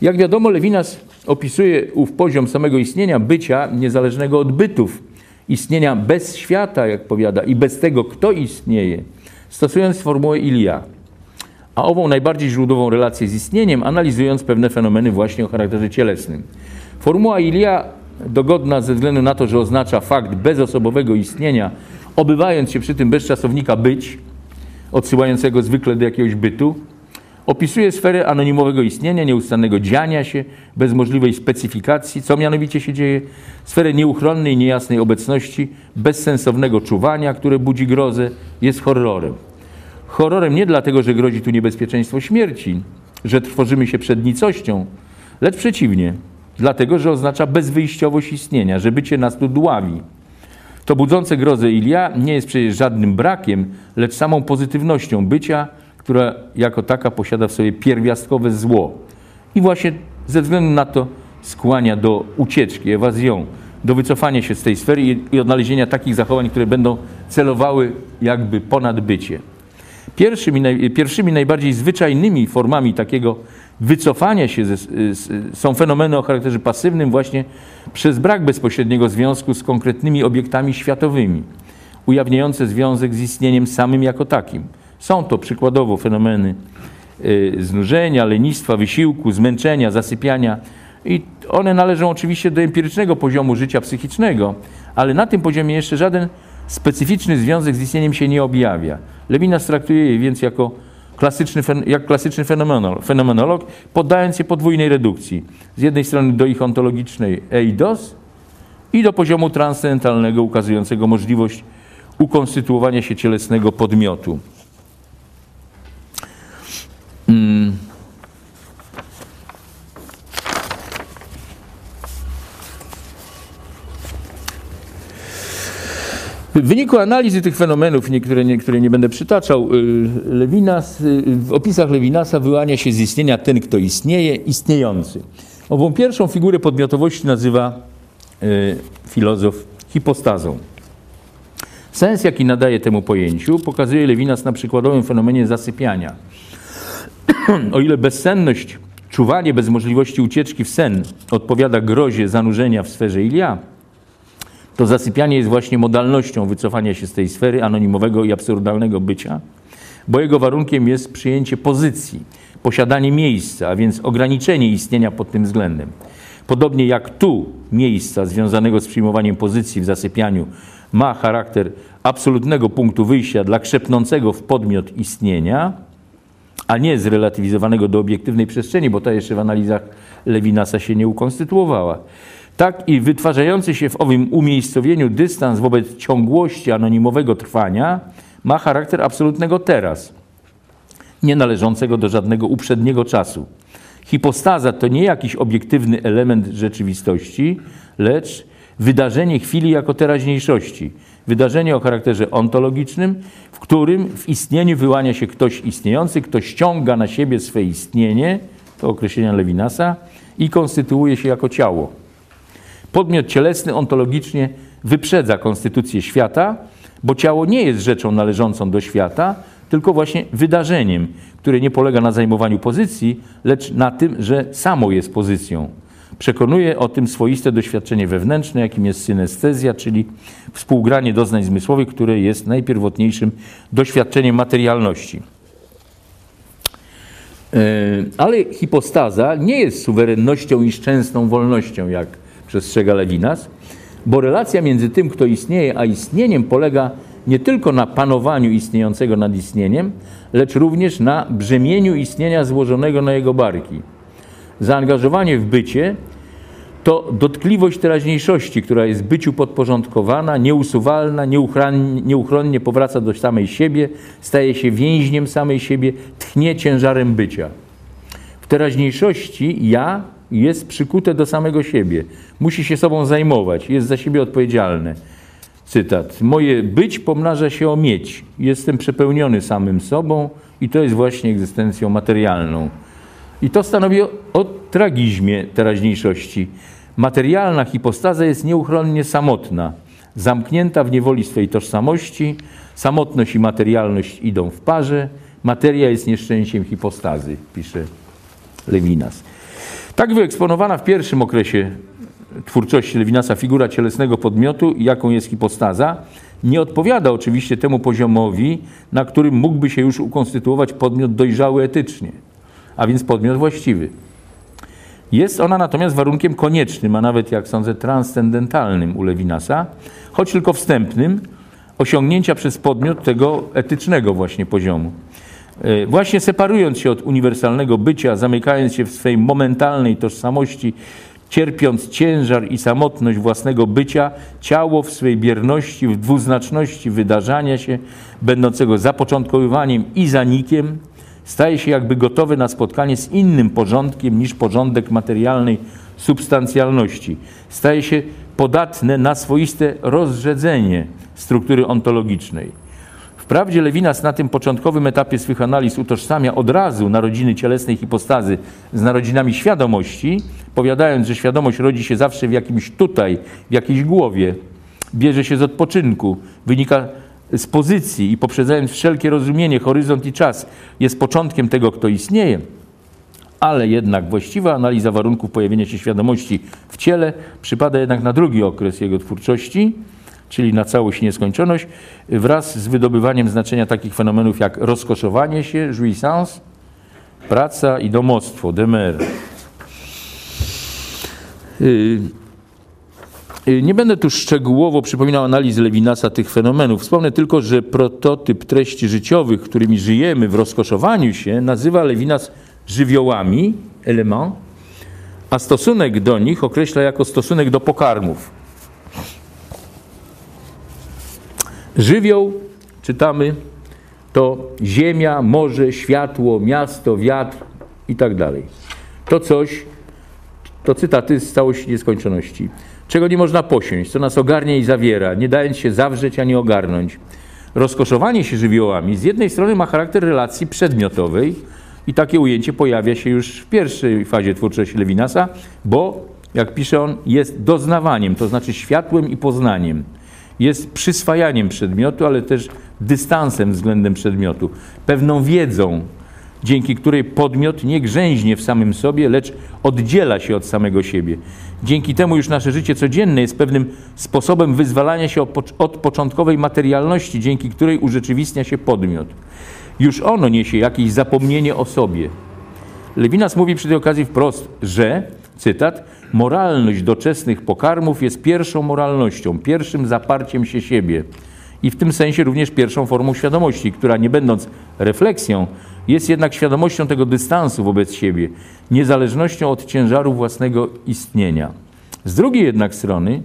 Jak wiadomo, Lewinas opisuje ów poziom samego istnienia, bycia niezależnego od bytów, istnienia bez świata, jak powiada, i bez tego, kto istnieje, stosując formułę Ilia. A ową najbardziej źródłową relację z istnieniem, analizując pewne fenomeny właśnie o charakterze cielesnym. Formuła Ilia, dogodna ze względu na to, że oznacza fakt bezosobowego istnienia, obywając się przy tym bez czasownika być, odsyłającego zwykle do jakiegoś bytu, Opisuje sferę anonimowego istnienia, nieustannego dziania się, bez możliwej specyfikacji, co mianowicie się dzieje, sferę nieuchronnej, niejasnej obecności, bezsensownego czuwania, które budzi grozę, jest horrorem. Horrorem nie dlatego, że grozi tu niebezpieczeństwo śmierci, że trwożymy się przed nicością, lecz przeciwnie, dlatego, że oznacza bezwyjściowość istnienia, że bycie nas tu dławi. To budzące grozę Ilia nie jest przecież żadnym brakiem, lecz samą pozytywnością bycia, która jako taka posiada w sobie pierwiastkowe zło. I właśnie ze względu na to skłania do ucieczki, ewazją, do wycofania się z tej sfery i odnalezienia takich zachowań, które będą celowały jakby ponad bycie. Pierwszymi, pierwszymi najbardziej zwyczajnymi formami takiego wycofania się ze, są fenomeny o charakterze pasywnym właśnie przez brak bezpośredniego związku z konkretnymi obiektami światowymi, ujawniające związek z istnieniem samym jako takim – są to przykładowo fenomeny y, znużenia, lenistwa, wysiłku, zmęczenia, zasypiania i one należą oczywiście do empirycznego poziomu życia psychicznego, ale na tym poziomie jeszcze żaden specyficzny związek z istnieniem się nie objawia. Lewinas traktuje je więc jako klasyczny, jak klasyczny fenomenolog, fenomenolog, poddając je podwójnej redukcji. Z jednej strony do ich ontologicznej eidos i do poziomu transcendentalnego ukazującego możliwość ukonstytuowania się cielesnego podmiotu. W wyniku analizy tych fenomenów, niektóre, niektóre nie będę przytaczał, y, Lewinas, y, w opisach Lewinasa wyłania się z istnienia ten, kto istnieje, istniejący. Ową pierwszą figurę podmiotowości nazywa y, filozof hipostazą. Sens, jaki nadaje temu pojęciu, pokazuje Lewinas na przykładowym fenomenie zasypiania – o ile bezsenność, czuwanie bez możliwości ucieczki w sen odpowiada grozie zanurzenia w sferze Ilia, to zasypianie jest właśnie modalnością wycofania się z tej sfery anonimowego i absurdalnego bycia, bo jego warunkiem jest przyjęcie pozycji, posiadanie miejsca, a więc ograniczenie istnienia pod tym względem. Podobnie jak tu miejsca związanego z przyjmowaniem pozycji w zasypianiu ma charakter absolutnego punktu wyjścia dla krzepnącego w podmiot istnienia, a nie zrelatywizowanego do obiektywnej przestrzeni, bo ta jeszcze w analizach Lewinasa się nie ukonstytuowała. Tak i wytwarzający się w owym umiejscowieniu dystans wobec ciągłości anonimowego trwania ma charakter absolutnego teraz. nie należącego do żadnego uprzedniego czasu. Hipostaza to nie jakiś obiektywny element rzeczywistości, lecz wydarzenie chwili jako teraźniejszości. Wydarzenie o charakterze ontologicznym, w którym w istnieniu wyłania się ktoś istniejący, kto ściąga na siebie swe istnienie, to określenia Lewinasa, i konstytuuje się jako ciało. Podmiot cielesny ontologicznie wyprzedza konstytucję świata, bo ciało nie jest rzeczą należącą do świata, tylko właśnie wydarzeniem, które nie polega na zajmowaniu pozycji, lecz na tym, że samo jest pozycją. Przekonuje o tym swoiste doświadczenie wewnętrzne, jakim jest synestezja, czyli współgranie doznań zmysłowych, które jest najpierwotniejszym doświadczeniem materialności. E, ale hipostaza nie jest suwerennością i szczęsną wolnością, jak przestrzega Lewinas, bo relacja między tym, kto istnieje, a istnieniem polega nie tylko na panowaniu istniejącego nad istnieniem, lecz również na brzemieniu istnienia złożonego na jego barki. Zaangażowanie w bycie to dotkliwość teraźniejszości, która jest byciu podporządkowana, nieusuwalna, nieuchronnie powraca do samej siebie, staje się więźniem samej siebie, tchnie ciężarem bycia. W teraźniejszości ja jest przykute do samego siebie, musi się sobą zajmować, jest za siebie odpowiedzialne. Cytat. Moje być pomnaża się o mieć. Jestem przepełniony samym sobą i to jest właśnie egzystencją materialną. I to stanowi o, o tragizmie teraźniejszości. Materialna hipostaza jest nieuchronnie samotna, zamknięta w niewoli swej tożsamości. Samotność i materialność idą w parze. Materia jest nieszczęściem hipostazy, pisze Lewinas. Tak wyeksponowana w pierwszym okresie twórczości Lewinasa figura cielesnego podmiotu, jaką jest hipostaza, nie odpowiada oczywiście temu poziomowi, na którym mógłby się już ukonstytuować podmiot dojrzały etycznie, a więc podmiot właściwy. Jest ona natomiast warunkiem koniecznym, a nawet jak sądzę transcendentalnym u Lewinasa, choć tylko wstępnym, osiągnięcia przez podmiot tego etycznego właśnie poziomu. E, właśnie separując się od uniwersalnego bycia, zamykając się w swej momentalnej tożsamości, cierpiąc ciężar i samotność własnego bycia, ciało w swej bierności, w dwuznaczności wydarzania się, będącego zapoczątkowywaniem i zanikiem, staje się jakby gotowy na spotkanie z innym porządkiem niż porządek materialnej substancjalności. Staje się podatne na swoiste rozrzedzenie struktury ontologicznej. Wprawdzie Lewinas na tym początkowym etapie swych analiz utożsamia od razu narodziny cielesnej hipostazy z narodzinami świadomości, powiadając, że świadomość rodzi się zawsze w jakimś tutaj, w jakiejś głowie, bierze się z odpoczynku, wynika z pozycji i poprzedzając wszelkie rozumienie, horyzont i czas, jest początkiem tego, kto istnieje, ale jednak właściwa analiza warunków pojawienia się świadomości w ciele przypada jednak na drugi okres jego twórczości, czyli na całość nieskończoność, wraz z wydobywaniem znaczenia takich fenomenów jak rozkoszowanie się, jouissance, praca i domostwo, demer. Y, y, nie będę tu szczegółowo przypominał analizy Lewinasa tych fenomenów. Wspomnę tylko, że prototyp treści życiowych, którymi żyjemy w rozkoszowaniu się, nazywa Lewinas żywiołami, element, a stosunek do nich określa jako stosunek do pokarmów. Żywioł, czytamy, to ziemia, morze, światło, miasto, wiatr i tak dalej. To coś, to cytaty z całości nieskończoności. Czego nie można posiąść, co nas ogarnia i zawiera, nie dając się zawrzeć ani ogarnąć. Rozkoszowanie się żywiołami z jednej strony ma charakter relacji przedmiotowej i takie ujęcie pojawia się już w pierwszej fazie twórczości Lewinasa, bo, jak pisze on, jest doznawaniem, to znaczy światłem i poznaniem jest przyswajaniem przedmiotu, ale też dystansem względem przedmiotu, pewną wiedzą, dzięki której podmiot nie grzęźnie w samym sobie, lecz oddziela się od samego siebie. Dzięki temu już nasze życie codzienne jest pewnym sposobem wyzwalania się od początkowej materialności, dzięki której urzeczywistnia się podmiot. Już ono niesie jakieś zapomnienie o sobie. Lewinas mówi przy tej okazji wprost, że, cytat, Moralność doczesnych pokarmów jest pierwszą moralnością, pierwszym zaparciem się siebie i w tym sensie również pierwszą formą świadomości, która nie będąc refleksją, jest jednak świadomością tego dystansu wobec siebie, niezależnością od ciężaru własnego istnienia. Z drugiej jednak strony,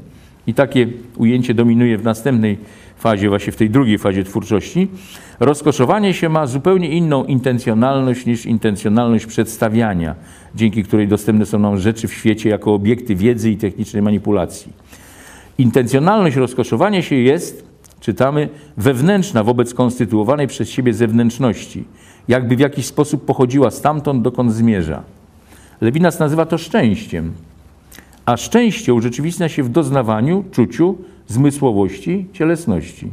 i takie ujęcie dominuje w następnej fazie, właśnie w tej drugiej fazie twórczości, rozkoszowanie się ma zupełnie inną intencjonalność niż intencjonalność przedstawiania, dzięki której dostępne są nam rzeczy w świecie jako obiekty wiedzy i technicznej manipulacji. Intencjonalność rozkoszowania się jest, czytamy, wewnętrzna wobec konstytuowanej przez siebie zewnętrzności, jakby w jakiś sposób pochodziła stamtąd, dokąd zmierza. Lewinas nazywa to szczęściem, a szczęście urzeczywistnia się w doznawaniu, czuciu, zmysłowości, cielesności.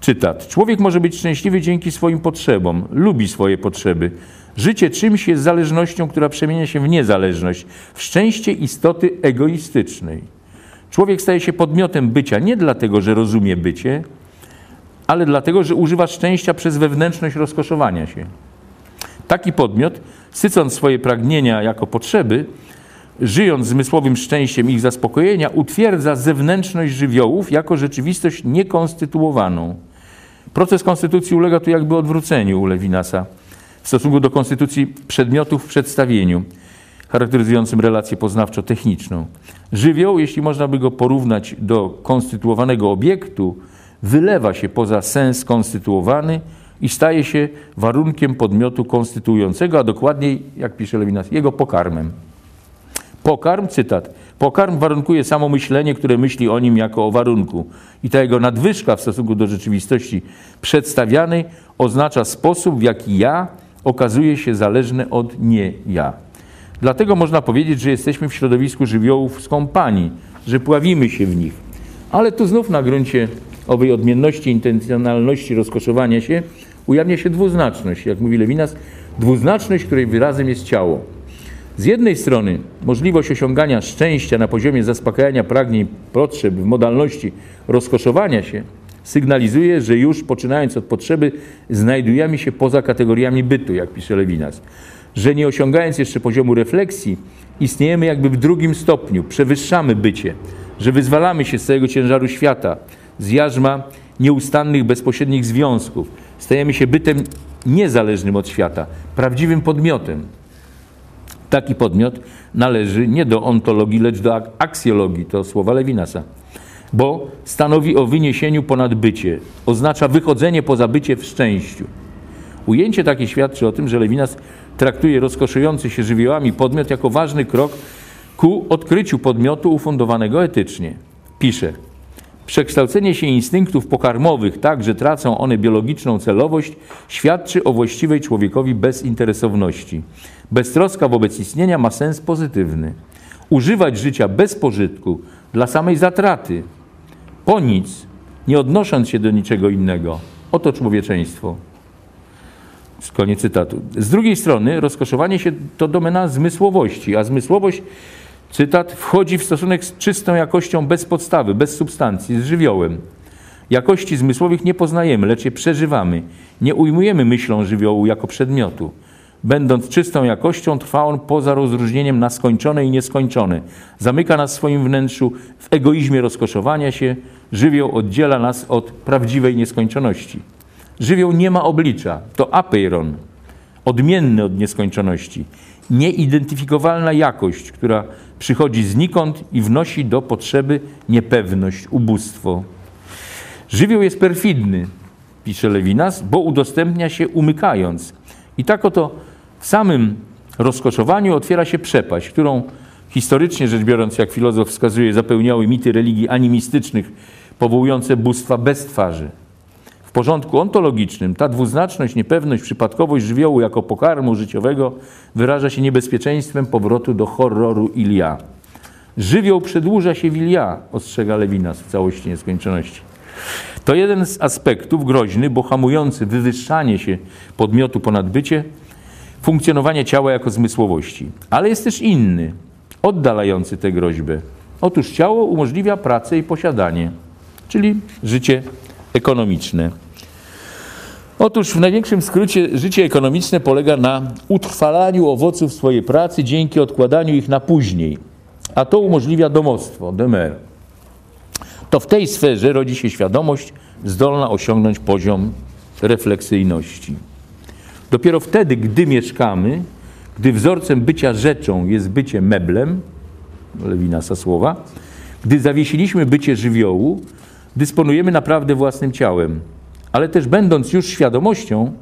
Czytat. Człowiek może być szczęśliwy dzięki swoim potrzebom, lubi swoje potrzeby. Życie czymś jest zależnością, która przemienia się w niezależność, w szczęście istoty egoistycznej. Człowiek staje się podmiotem bycia nie dlatego, że rozumie bycie, ale dlatego, że używa szczęścia przez wewnętrzność rozkoszowania się. Taki podmiot, sycąc swoje pragnienia jako potrzeby, żyjąc zmysłowym szczęściem ich zaspokojenia, utwierdza zewnętrzność żywiołów jako rzeczywistość niekonstytuowaną. Proces konstytucji ulega tu jakby odwróceniu u Lewinasa w stosunku do konstytucji przedmiotów w przedstawieniu, charakteryzującym relację poznawczo-techniczną. Żywioł, jeśli można by go porównać do konstytuowanego obiektu, wylewa się poza sens konstytuowany i staje się warunkiem podmiotu konstytuującego, a dokładniej, jak pisze Lewinas, jego pokarmem. Pokarm, cytat, pokarm warunkuje samo myślenie, które myśli o nim jako o warunku. I ta jego nadwyżka w stosunku do rzeczywistości przedstawianej oznacza sposób, w jaki ja okazuje się zależny od nie ja. Dlatego można powiedzieć, że jesteśmy w środowisku żywiołów z kompanii, że pławimy się w nich. Ale tu znów na gruncie owej odmienności, intencjonalności rozkoszowania się ujawnia się dwuznaczność. Jak mówi Lewinas, dwuznaczność, której wyrazem jest ciało. Z jednej strony możliwość osiągania szczęścia na poziomie zaspokajania pragnień, potrzeb w modalności rozkoszowania się sygnalizuje, że już poczynając od potrzeby znajdujemy się poza kategoriami bytu, jak pisze Lewinas. Że nie osiągając jeszcze poziomu refleksji, istniejemy jakby w drugim stopniu, przewyższamy bycie, że wyzwalamy się z całego ciężaru świata, z jarzma nieustannych, bezpośrednich związków. Stajemy się bytem niezależnym od świata, prawdziwym podmiotem. Taki podmiot należy nie do ontologii, lecz do aksjologii, to słowa Lewinasa, bo stanowi o wyniesieniu ponad bycie, oznacza wychodzenie poza bycie w szczęściu. Ujęcie takie świadczy o tym, że Lewinas traktuje rozkoszujący się żywiołami podmiot jako ważny krok ku odkryciu podmiotu ufundowanego etycznie. Pisze, Przekształcenie się instynktów pokarmowych tak, że tracą one biologiczną celowość, świadczy o właściwej człowiekowi bezinteresowności. Beztroska wobec istnienia ma sens pozytywny. Używać życia bez pożytku, dla samej zatraty, po nic, nie odnosząc się do niczego innego. Oto człowieczeństwo. Koniec cytatu. Z drugiej strony rozkoszowanie się to domena zmysłowości, a zmysłowość cytat, wchodzi w stosunek z czystą jakością bez podstawy, bez substancji, z żywiołem. Jakości zmysłowych nie poznajemy, lecz je przeżywamy. Nie ujmujemy myślą żywiołu jako przedmiotu. Będąc czystą jakością, trwa on poza rozróżnieniem na skończone i nieskończone. Zamyka nas w swoim wnętrzu w egoizmie rozkoszowania się. Żywioł oddziela nas od prawdziwej nieskończoności. Żywioł nie ma oblicza, to apeiron, odmienny od nieskończoności. Nieidentyfikowalna jakość, która przychodzi znikąd i wnosi do potrzeby niepewność, ubóstwo. Żywioł jest perfidny, pisze Lewinas, bo udostępnia się umykając. I tak oto w samym rozkoszowaniu otwiera się przepaść, którą historycznie rzecz biorąc, jak filozof wskazuje, zapełniały mity religii animistycznych, powołujące bóstwa bez twarzy porządku ontologicznym ta dwuznaczność, niepewność, przypadkowość żywiołu jako pokarmu życiowego wyraża się niebezpieczeństwem powrotu do horroru Ilia. Żywioł przedłuża się w Ilia, ostrzega Lewinas w całości nieskończoności. To jeden z aspektów groźny, bo hamujący wywyższanie się podmiotu ponad bycie, funkcjonowanie ciała jako zmysłowości. Ale jest też inny, oddalający tę groźbę. Otóż ciało umożliwia pracę i posiadanie, czyli życie ekonomiczne. Otóż w największym skrócie życie ekonomiczne polega na utrwalaniu owoców swojej pracy dzięki odkładaniu ich na później, a to umożliwia domostwo, demer. To w tej sferze rodzi się świadomość zdolna osiągnąć poziom refleksyjności. Dopiero wtedy, gdy mieszkamy, gdy wzorcem bycia rzeczą jest bycie meblem, Lewinasa słowa, gdy zawiesiliśmy bycie żywiołu, dysponujemy naprawdę własnym ciałem, ale też będąc już świadomością,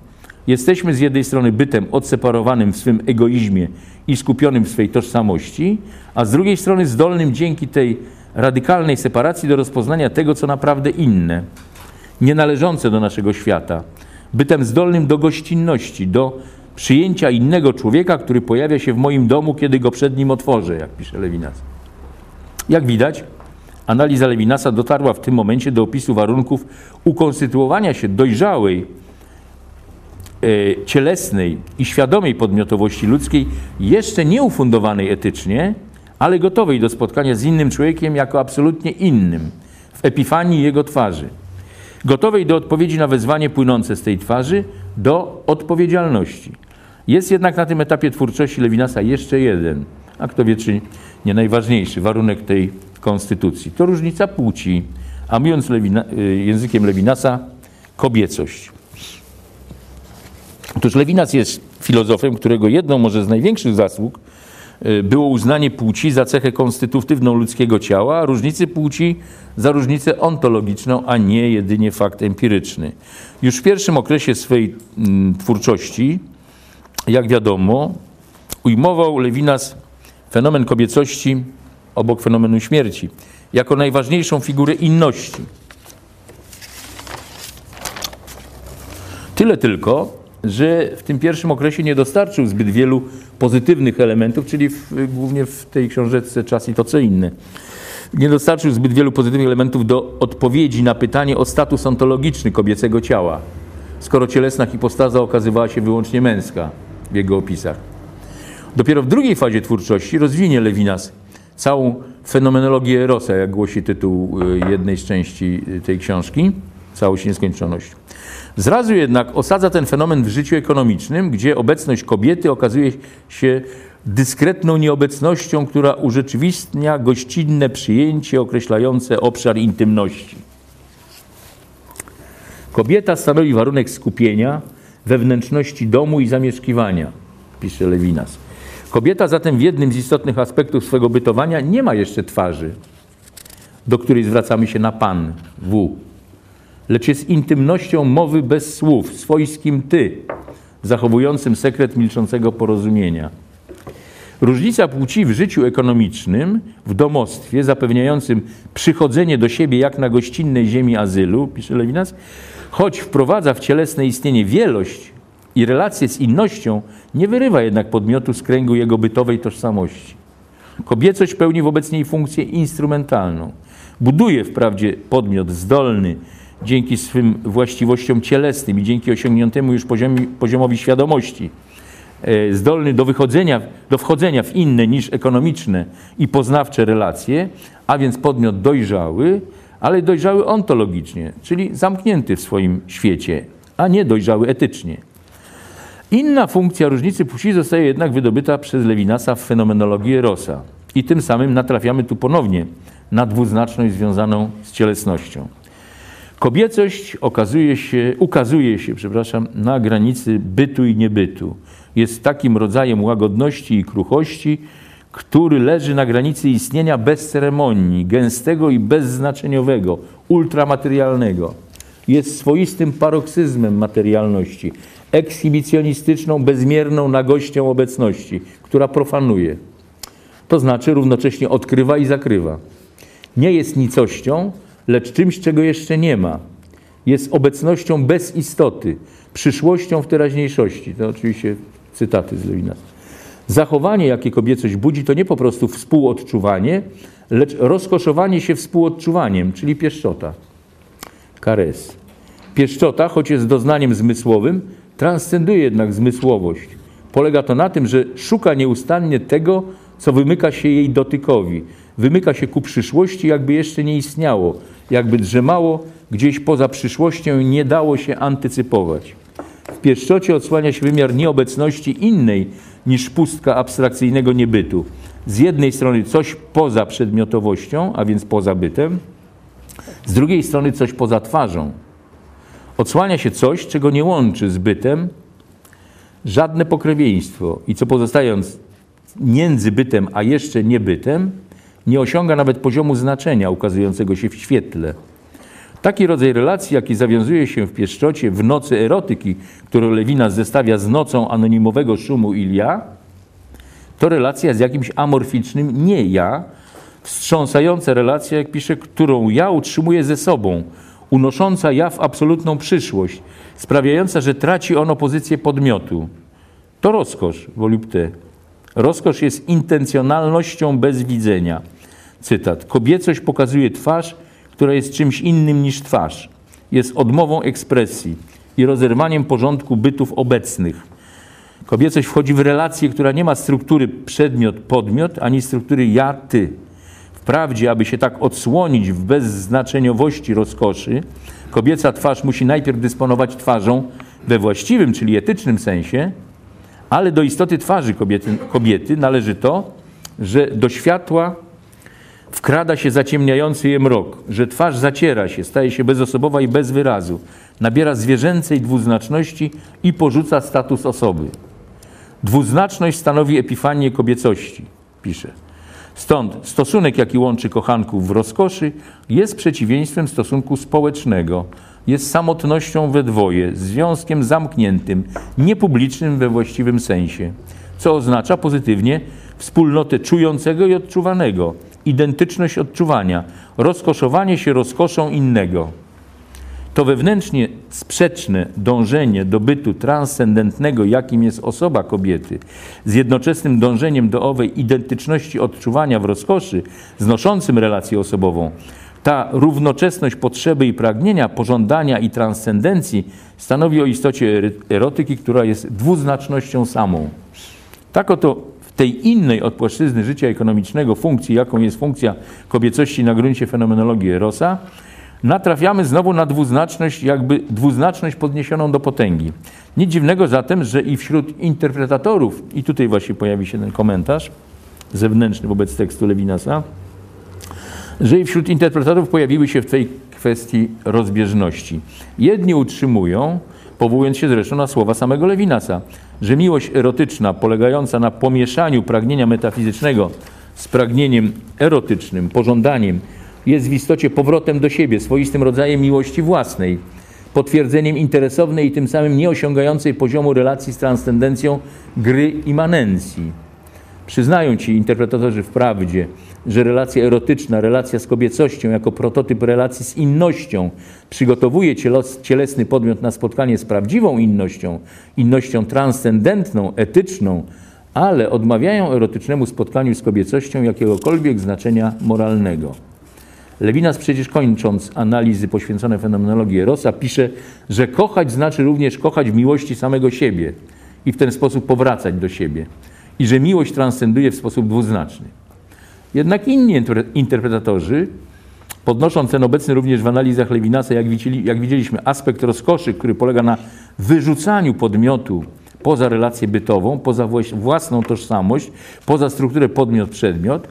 jesteśmy z jednej strony bytem odseparowanym w swym egoizmie i skupionym w swej tożsamości, a z drugiej strony zdolnym dzięki tej radykalnej separacji do rozpoznania tego, co naprawdę inne, nienależące do naszego świata, bytem zdolnym do gościnności, do przyjęcia innego człowieka, który pojawia się w moim domu, kiedy go przed nim otworzę, jak pisze Lewinas. Jak widać, analiza Lewinasa dotarła w tym momencie do opisu warunków ukonstytuowania się dojrzałej, e, cielesnej i świadomej podmiotowości ludzkiej, jeszcze nie ufundowanej etycznie, ale gotowej do spotkania z innym człowiekiem jako absolutnie innym, w epifanii jego twarzy. Gotowej do odpowiedzi na wezwanie płynące z tej twarzy, do odpowiedzialności. Jest jednak na tym etapie twórczości Lewinasa jeszcze jeden, a kto wie, czy nie najważniejszy warunek tej konstytucji. To różnica płci, a mówiąc Lewina, y, językiem Lewinasa, kobiecość. Otóż Lewinas jest filozofem, którego jedną może z największych zasług było uznanie płci za cechę konstytutywną ludzkiego ciała, a różnicy płci za różnicę ontologiczną, a nie jedynie fakt empiryczny. Już w pierwszym okresie swojej mm, twórczości, jak wiadomo, ujmował Lewinas fenomen kobiecości obok fenomenu śmierci jako najważniejszą figurę inności. Tyle tylko, że w tym pierwszym okresie nie dostarczył zbyt wielu pozytywnych elementów, czyli w, głównie w tej książeczce Czas i to co inne. Nie dostarczył zbyt wielu pozytywnych elementów do odpowiedzi na pytanie o status ontologiczny kobiecego ciała, skoro cielesna hipostaza okazywała się wyłącznie męska w jego opisach. Dopiero w drugiej fazie twórczości rozwinie Lewinas całą fenomenologię Erosa, jak głosi tytuł y, jednej z części y, tej książki, całość nieskończoność. Zrazu jednak osadza ten fenomen w życiu ekonomicznym, gdzie obecność kobiety okazuje się dyskretną nieobecnością, która urzeczywistnia gościnne przyjęcie określające obszar intymności. Kobieta stanowi warunek skupienia wewnętrzności domu i zamieszkiwania, pisze Lewinas. Kobieta zatem w jednym z istotnych aspektów swego bytowania nie ma jeszcze twarzy, do której zwracamy się na pan, w, lecz jest intymnością mowy bez słów, swojskim ty, zachowującym sekret milczącego porozumienia. Różnica płci w życiu ekonomicznym, w domostwie, zapewniającym przychodzenie do siebie jak na gościnnej ziemi azylu, pisze Lewinas, choć wprowadza w cielesne istnienie wielość i relacje z innością, nie wyrywa jednak podmiotu z kręgu jego bytowej tożsamości. Kobiecość pełni wobec niej funkcję instrumentalną. Buduje wprawdzie podmiot zdolny dzięki swym właściwościom cielesnym i dzięki osiągniętemu już poziomowi świadomości, e, zdolny do wychodzenia, do wchodzenia w inne niż ekonomiczne i poznawcze relacje, a więc podmiot dojrzały, ale dojrzały ontologicznie, czyli zamknięty w swoim świecie, a nie dojrzały etycznie. Inna funkcja różnicy płci zostaje jednak wydobyta przez Lewinasa w fenomenologii Rosa. I tym samym natrafiamy tu ponownie na dwuznaczność związaną z cielesnością. Kobiecość okazuje się, ukazuje się przepraszam, na granicy bytu i niebytu. Jest takim rodzajem łagodności i kruchości, który leży na granicy istnienia bez ceremonii, gęstego i bezznaczeniowego, ultramaterialnego. Jest swoistym paroksyzmem materialności, ekshibicjonistyczną, bezmierną nagością obecności, która profanuje. To znaczy równocześnie odkrywa i zakrywa. Nie jest nicością, lecz czymś, czego jeszcze nie ma. Jest obecnością bez istoty, przyszłością w teraźniejszości. To oczywiście cytaty z Lewina. Zachowanie, jakie kobiecość budzi, to nie po prostu współodczuwanie, lecz rozkoszowanie się współodczuwaniem, czyli pieszczota. Kares. Pieszczota, choć jest doznaniem zmysłowym, transcenduje jednak zmysłowość. Polega to na tym, że szuka nieustannie tego, co wymyka się jej dotykowi. Wymyka się ku przyszłości, jakby jeszcze nie istniało, jakby drzemało gdzieś poza przyszłością i nie dało się antycypować. W pieszczocie odsłania się wymiar nieobecności innej niż pustka abstrakcyjnego niebytu. Z jednej strony coś poza przedmiotowością, a więc poza bytem, z drugiej strony coś poza twarzą. Odsłania się coś, czego nie łączy z bytem żadne pokrewieństwo i co pozostając między bytem a jeszcze niebytem, nie osiąga nawet poziomu znaczenia ukazującego się w świetle. Taki rodzaj relacji, jaki zawiązuje się w pieszczocie w nocy erotyki, którą Lewinas zestawia z nocą anonimowego szumu Ilia, to relacja z jakimś amorficznym nie ja, wstrząsająca relacja, jak pisze, którą ja utrzymuję ze sobą, unosząca ja w absolutną przyszłość, sprawiająca, że traci ono pozycję podmiotu. To rozkosz, volupté. Rozkosz jest intencjonalnością bez widzenia. Cytat. Kobiecość pokazuje twarz, która jest czymś innym niż twarz. Jest odmową ekspresji i rozerwaniem porządku bytów obecnych. Kobiecość wchodzi w relację, która nie ma struktury przedmiot-podmiot, ani struktury ja-ty. Wprawdzie, aby się tak odsłonić w bezznaczeniowości rozkoszy, kobieca twarz musi najpierw dysponować twarzą we właściwym, czyli etycznym sensie, ale do istoty twarzy kobiety, kobiety należy to, że do światła wkrada się zaciemniający je mrok, że twarz zaciera się, staje się bezosobowa i bez wyrazu, nabiera zwierzęcej dwuznaczności i porzuca status osoby. Dwuznaczność stanowi epifanię kobiecości, pisze. Stąd stosunek, jaki łączy kochanków w rozkoszy, jest przeciwieństwem stosunku społecznego. Jest samotnością we dwoje, związkiem zamkniętym, niepublicznym we właściwym sensie, co oznacza pozytywnie wspólnotę czującego i odczuwanego, identyczność odczuwania, rozkoszowanie się rozkoszą innego. To wewnętrznie sprzeczne dążenie do bytu transcendentnego, jakim jest osoba kobiety, z jednoczesnym dążeniem do owej identyczności odczuwania w rozkoszy, znoszącym relację osobową, ta równoczesność potrzeby i pragnienia, pożądania i transcendencji stanowi o istocie erotyki, która jest dwuznacznością samą. Tak oto w tej innej od płaszczyzny życia ekonomicznego funkcji, jaką jest funkcja kobiecości na gruncie fenomenologii Erosa, natrafiamy znowu na dwuznaczność, jakby dwuznaczność podniesioną do potęgi. Nic dziwnego zatem, że i wśród interpretatorów, i tutaj właśnie pojawi się ten komentarz zewnętrzny wobec tekstu Lewinasa, że i wśród interpretatorów pojawiły się w tej kwestii rozbieżności. Jedni utrzymują, powołując się zresztą na słowa samego Lewinasa, że miłość erotyczna polegająca na pomieszaniu pragnienia metafizycznego z pragnieniem erotycznym, pożądaniem, jest w istocie powrotem do siebie, swoistym rodzajem miłości własnej, potwierdzeniem interesownej i tym samym nieosiągającej poziomu relacji z transcendencją gry immanencji. Przyznają ci interpretatorzy wprawdzie, że relacja erotyczna, relacja z kobiecością jako prototyp relacji z innością przygotowuje cielesny podmiot na spotkanie z prawdziwą innością, innością transcendentną, etyczną, ale odmawiają erotycznemu spotkaniu z kobiecością jakiegokolwiek znaczenia moralnego. Lewinas przecież kończąc analizy poświęcone fenomenologii Erosa pisze, że kochać znaczy również kochać w miłości samego siebie i w ten sposób powracać do siebie i że miłość transcenduje w sposób dwuznaczny. Jednak inni interpretatorzy, podnosząc ten obecny również w analizach Lewinasa, jak, widzieli, jak widzieliśmy, aspekt rozkoszy, który polega na wyrzucaniu podmiotu poza relację bytową, poza własną tożsamość, poza strukturę podmiot-przedmiot,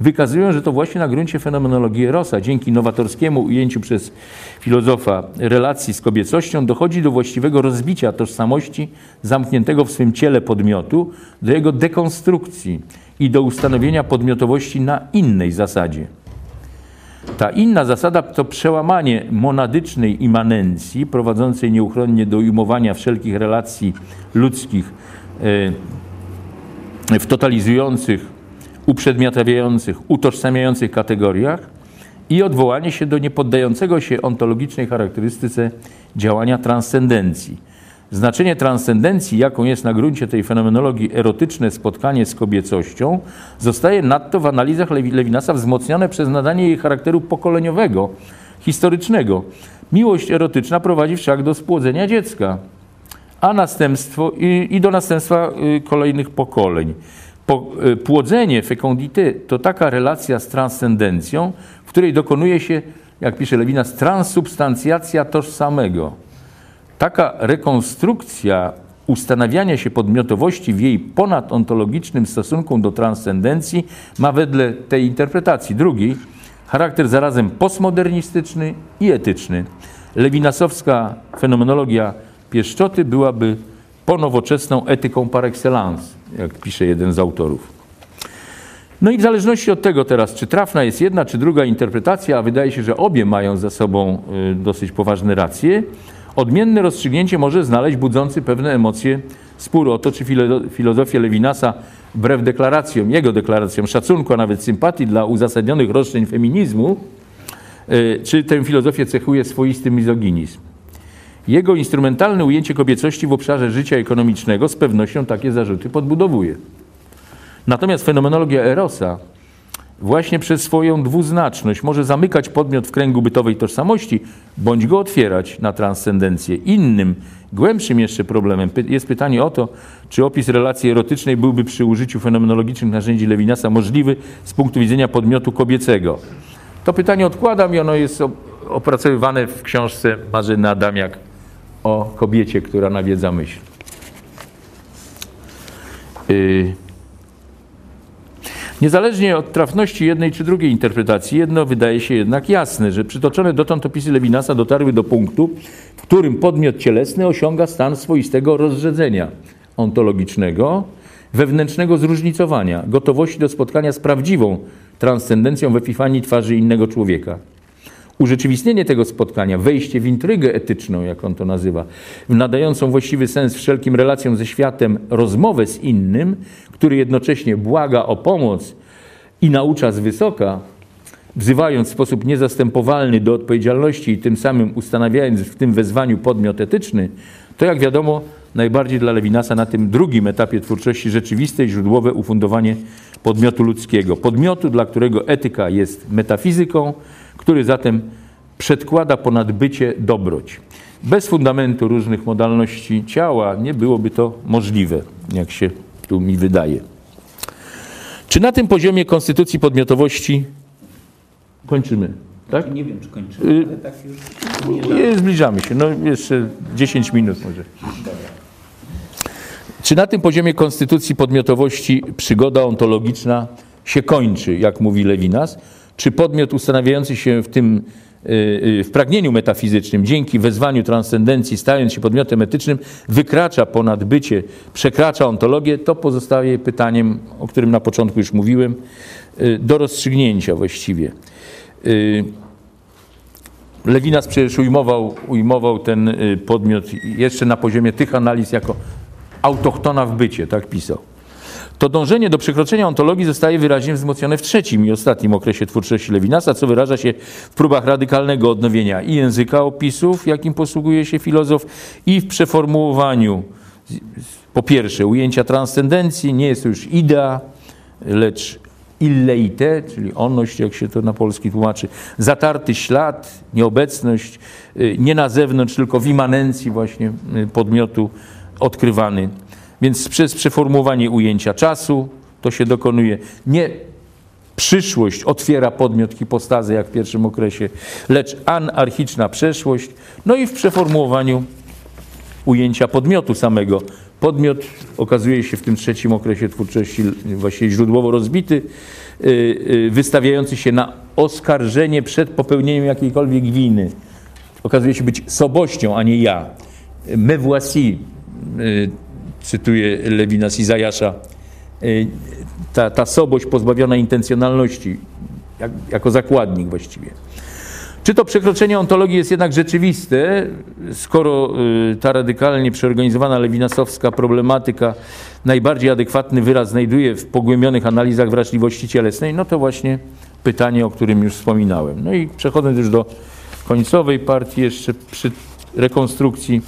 wykazują, że to właśnie na gruncie fenomenologii Rosa, dzięki nowatorskiemu ujęciu przez filozofa relacji z kobiecością, dochodzi do właściwego rozbicia tożsamości zamkniętego w swym ciele podmiotu, do jego dekonstrukcji i do ustanowienia podmiotowości na innej zasadzie. Ta inna zasada to przełamanie monadycznej immanencji, prowadzącej nieuchronnie do ujmowania wszelkich relacji ludzkich e, w totalizujących uprzedmiotawiających, utożsamiających kategoriach i odwołanie się do niepoddającego się ontologicznej charakterystyce działania transcendencji. Znaczenie transcendencji, jaką jest na gruncie tej fenomenologii erotyczne spotkanie z kobiecością, zostaje nadto w analizach Lewinasa wzmocnione przez nadanie jej charakteru pokoleniowego, historycznego. Miłość erotyczna prowadzi wszak do spłodzenia dziecka, a następstwo i, i do następstwa y, kolejnych pokoleń. Po, y, płodzenie, fecundité, to taka relacja z transcendencją, w której dokonuje się, jak pisze Lewinas, transsubstancjacja tożsamego. Taka rekonstrukcja ustanawiania się podmiotowości w jej ponadontologicznym stosunku do transcendencji ma wedle tej interpretacji drugiej charakter zarazem postmodernistyczny i etyczny. Lewinasowska fenomenologia pieszczoty byłaby ponowoczesną etyką par excellence jak pisze jeden z autorów. No i w zależności od tego teraz, czy trafna jest jedna, czy druga interpretacja, a wydaje się, że obie mają za sobą y, dosyć poważne racje, odmienne rozstrzygnięcie może znaleźć budzący pewne emocje spór to, czy filo- filozofia Lewinasa, wbrew deklaracjom, jego deklaracjom szacunku, a nawet sympatii dla uzasadnionych roszczeń feminizmu, y, czy tę filozofię cechuje swoisty mizoginizm. Jego instrumentalne ujęcie kobiecości w obszarze życia ekonomicznego z pewnością takie zarzuty podbudowuje. Natomiast fenomenologia Erosa właśnie przez swoją dwuznaczność może zamykać podmiot w kręgu bytowej tożsamości, bądź go otwierać na transcendencję. Innym, głębszym jeszcze problemem jest pytanie o to, czy opis relacji erotycznej byłby przy użyciu fenomenologicznych narzędzi Lewinasa możliwy z punktu widzenia podmiotu kobiecego. To pytanie odkładam i ono jest op- opracowywane w książce Marzyny Adamiak o kobiecie, która nawiedza myśl. Yy. Niezależnie od trafności jednej czy drugiej interpretacji, jedno wydaje się jednak jasne, że przytoczone dotąd opisy Lewinasa dotarły do punktu, w którym podmiot cielesny osiąga stan swoistego rozrzedzenia ontologicznego, wewnętrznego zróżnicowania, gotowości do spotkania z prawdziwą transcendencją w epifanii twarzy innego człowieka. Urzeczywistnienie tego spotkania, wejście w intrygę etyczną, jak on to nazywa, w nadającą właściwy sens wszelkim relacjom ze światem rozmowę z innym, który jednocześnie błaga o pomoc i naucza z wysoka, wzywając w sposób niezastępowalny do odpowiedzialności i tym samym ustanawiając w tym wezwaniu podmiot etyczny, to jak wiadomo, najbardziej dla Lewinasa na tym drugim etapie twórczości rzeczywiste i źródłowe ufundowanie podmiotu ludzkiego. Podmiotu, dla którego etyka jest metafizyką, który zatem przedkłada ponad bycie dobroć. Bez fundamentu różnych modalności ciała nie byłoby to możliwe, jak się tu mi wydaje. Czy na tym poziomie konstytucji podmiotowości kończymy? Tak? Nie wiem, czy kończymy, Y- ale tak już Nie, Zbliżamy się, no jeszcze 10 minut może. Czy na tym poziomie konstytucji podmiotowości przygoda ontologiczna się kończy, jak mówi Lewinas? Czy podmiot ustanawiający się w tym y, y, w pragnieniu metafizycznym, dzięki wezwaniu transcendencji, stając się podmiotem etycznym, wykracza ponad bycie, przekracza ontologię, to pozostaje pytaniem, o którym na początku już mówiłem, y, do rozstrzygnięcia właściwie. Lewinas przecież ujmował, ujmował ten podmiot jeszcze na poziomie tych analiz jako autochtona w bycie, tak pisał. To dążenie do przekroczenia ontologii zostaje wyraźnie wzmocnione w trzecim i ostatnim okresie twórczości Lewinasa, co wyraża się w próbach radykalnego odnowienia i języka opisów, jakim posługuje się filozof, i w przeformułowaniu po pierwsze ujęcia transcendencji, nie jest to już idea, lecz illeite, czyli onność, jak się to na polski tłumaczy, zatarty ślad, nieobecność, y, nie na zewnątrz, tylko w immanencji właśnie y, podmiotu odkrywany. Więc przez przeformułowanie ujęcia czasu to się dokonuje. Nie przyszłość otwiera podmiot hipostazy, jak w pierwszym okresie, lecz anarchiczna przeszłość. No i w przeformułowaniu ujęcia podmiotu samego. Podmiot okazuje się w tym trzecim okresie twórczości właściwie źródłowo rozbity, y, y, wystawiający się na oskarżenie przed popełnieniem jakiejkolwiek winy. Okazuje się być sobością, a nie ja. Me voici, y, cytuję Lewina z Izajasza, y, ta, ta sobość pozbawiona intencjonalności, jak, jako zakładnik właściwie. Czy to przekroczenie ontologii jest jednak rzeczywiste, skoro y, ta radykalnie przeorganizowana lewinasowska problematyka najbardziej adekwatny wyraz znajduje w pogłębionych analizach wrażliwości cielesnej, no to właśnie pytanie, o którym już wspominałem. No i przechodząc już do końcowej partii, jeszcze przy rekonstrukcji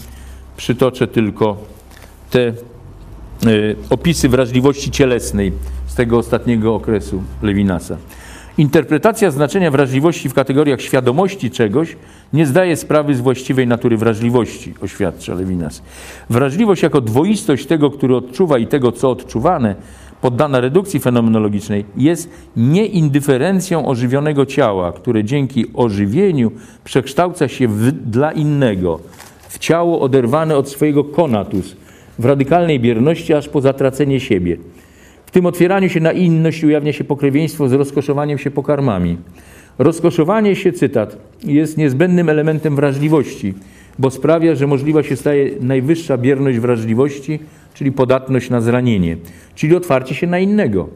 przytoczę tylko te y, opisy wrażliwości cielesnej z tego ostatniego okresu Lewinasa. Interpretacja znaczenia wrażliwości w kategoriach świadomości czegoś nie zdaje sprawy z właściwej natury wrażliwości, oświadcza Lewinas. Wrażliwość jako dwoistość tego, który odczuwa i tego, co odczuwane, poddana redukcji fenomenologicznej, jest nieindyferencją ożywionego ciała, które dzięki ożywieniu przekształca się w, dla innego, w ciało oderwane od swojego konatus, w radykalnej bierności aż po zatracenie siebie. W tym otwieraniu się na inność ujawnia się pokrewieństwo z rozkoszowaniem się pokarmami. Rozkoszowanie się, cytat, jest niezbędnym elementem wrażliwości, bo sprawia, że możliwa się staje najwyższa bierność wrażliwości, czyli podatność na zranienie, czyli otwarcie się na innego.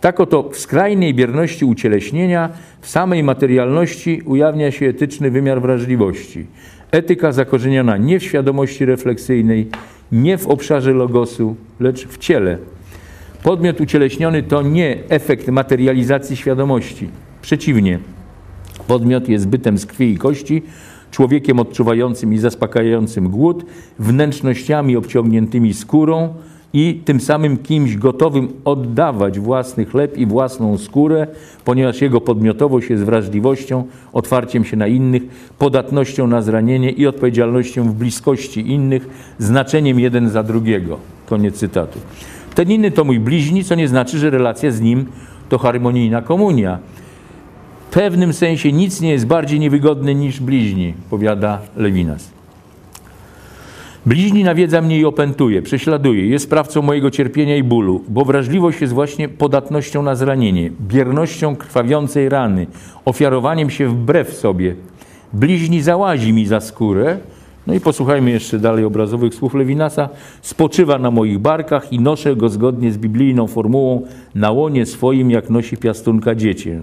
Tak oto w skrajnej bierności ucieleśnienia, w samej materialności ujawnia się etyczny wymiar wrażliwości. Etyka zakorzeniona nie w świadomości refleksyjnej, nie w obszarze logosu, lecz w ciele. Podmiot ucieleśniony to nie efekt materializacji świadomości. Przeciwnie, podmiot jest bytem z krwi i kości, człowiekiem odczuwającym i zaspokajającym głód, wnętrznościami obciągniętymi skórą i tym samym kimś gotowym oddawać własny chleb i własną skórę, ponieważ jego podmiotowość jest wrażliwością, otwarciem się na innych, podatnością na zranienie i odpowiedzialnością w bliskości innych, znaczeniem jeden za drugiego. Koniec cytatu. Ten inny to mój bliźni, co nie znaczy, że relacja z nim to harmonijna komunia. W pewnym sensie nic nie jest bardziej niewygodne niż bliźni, powiada Lewinas. Bliźni nawiedza mnie i opętuje, prześladuje, jest sprawcą mojego cierpienia i bólu, bo wrażliwość jest właśnie podatnością na zranienie, biernością krwawiącej rany, ofiarowaniem się wbrew sobie. Bliźni załazi mi za skórę, no i posłuchajmy jeszcze dalej obrazowych słów Lewinasa. Spoczywa na moich barkach i noszę go zgodnie z biblijną formułą na łonie swoim, jak nosi piastunka dziecię.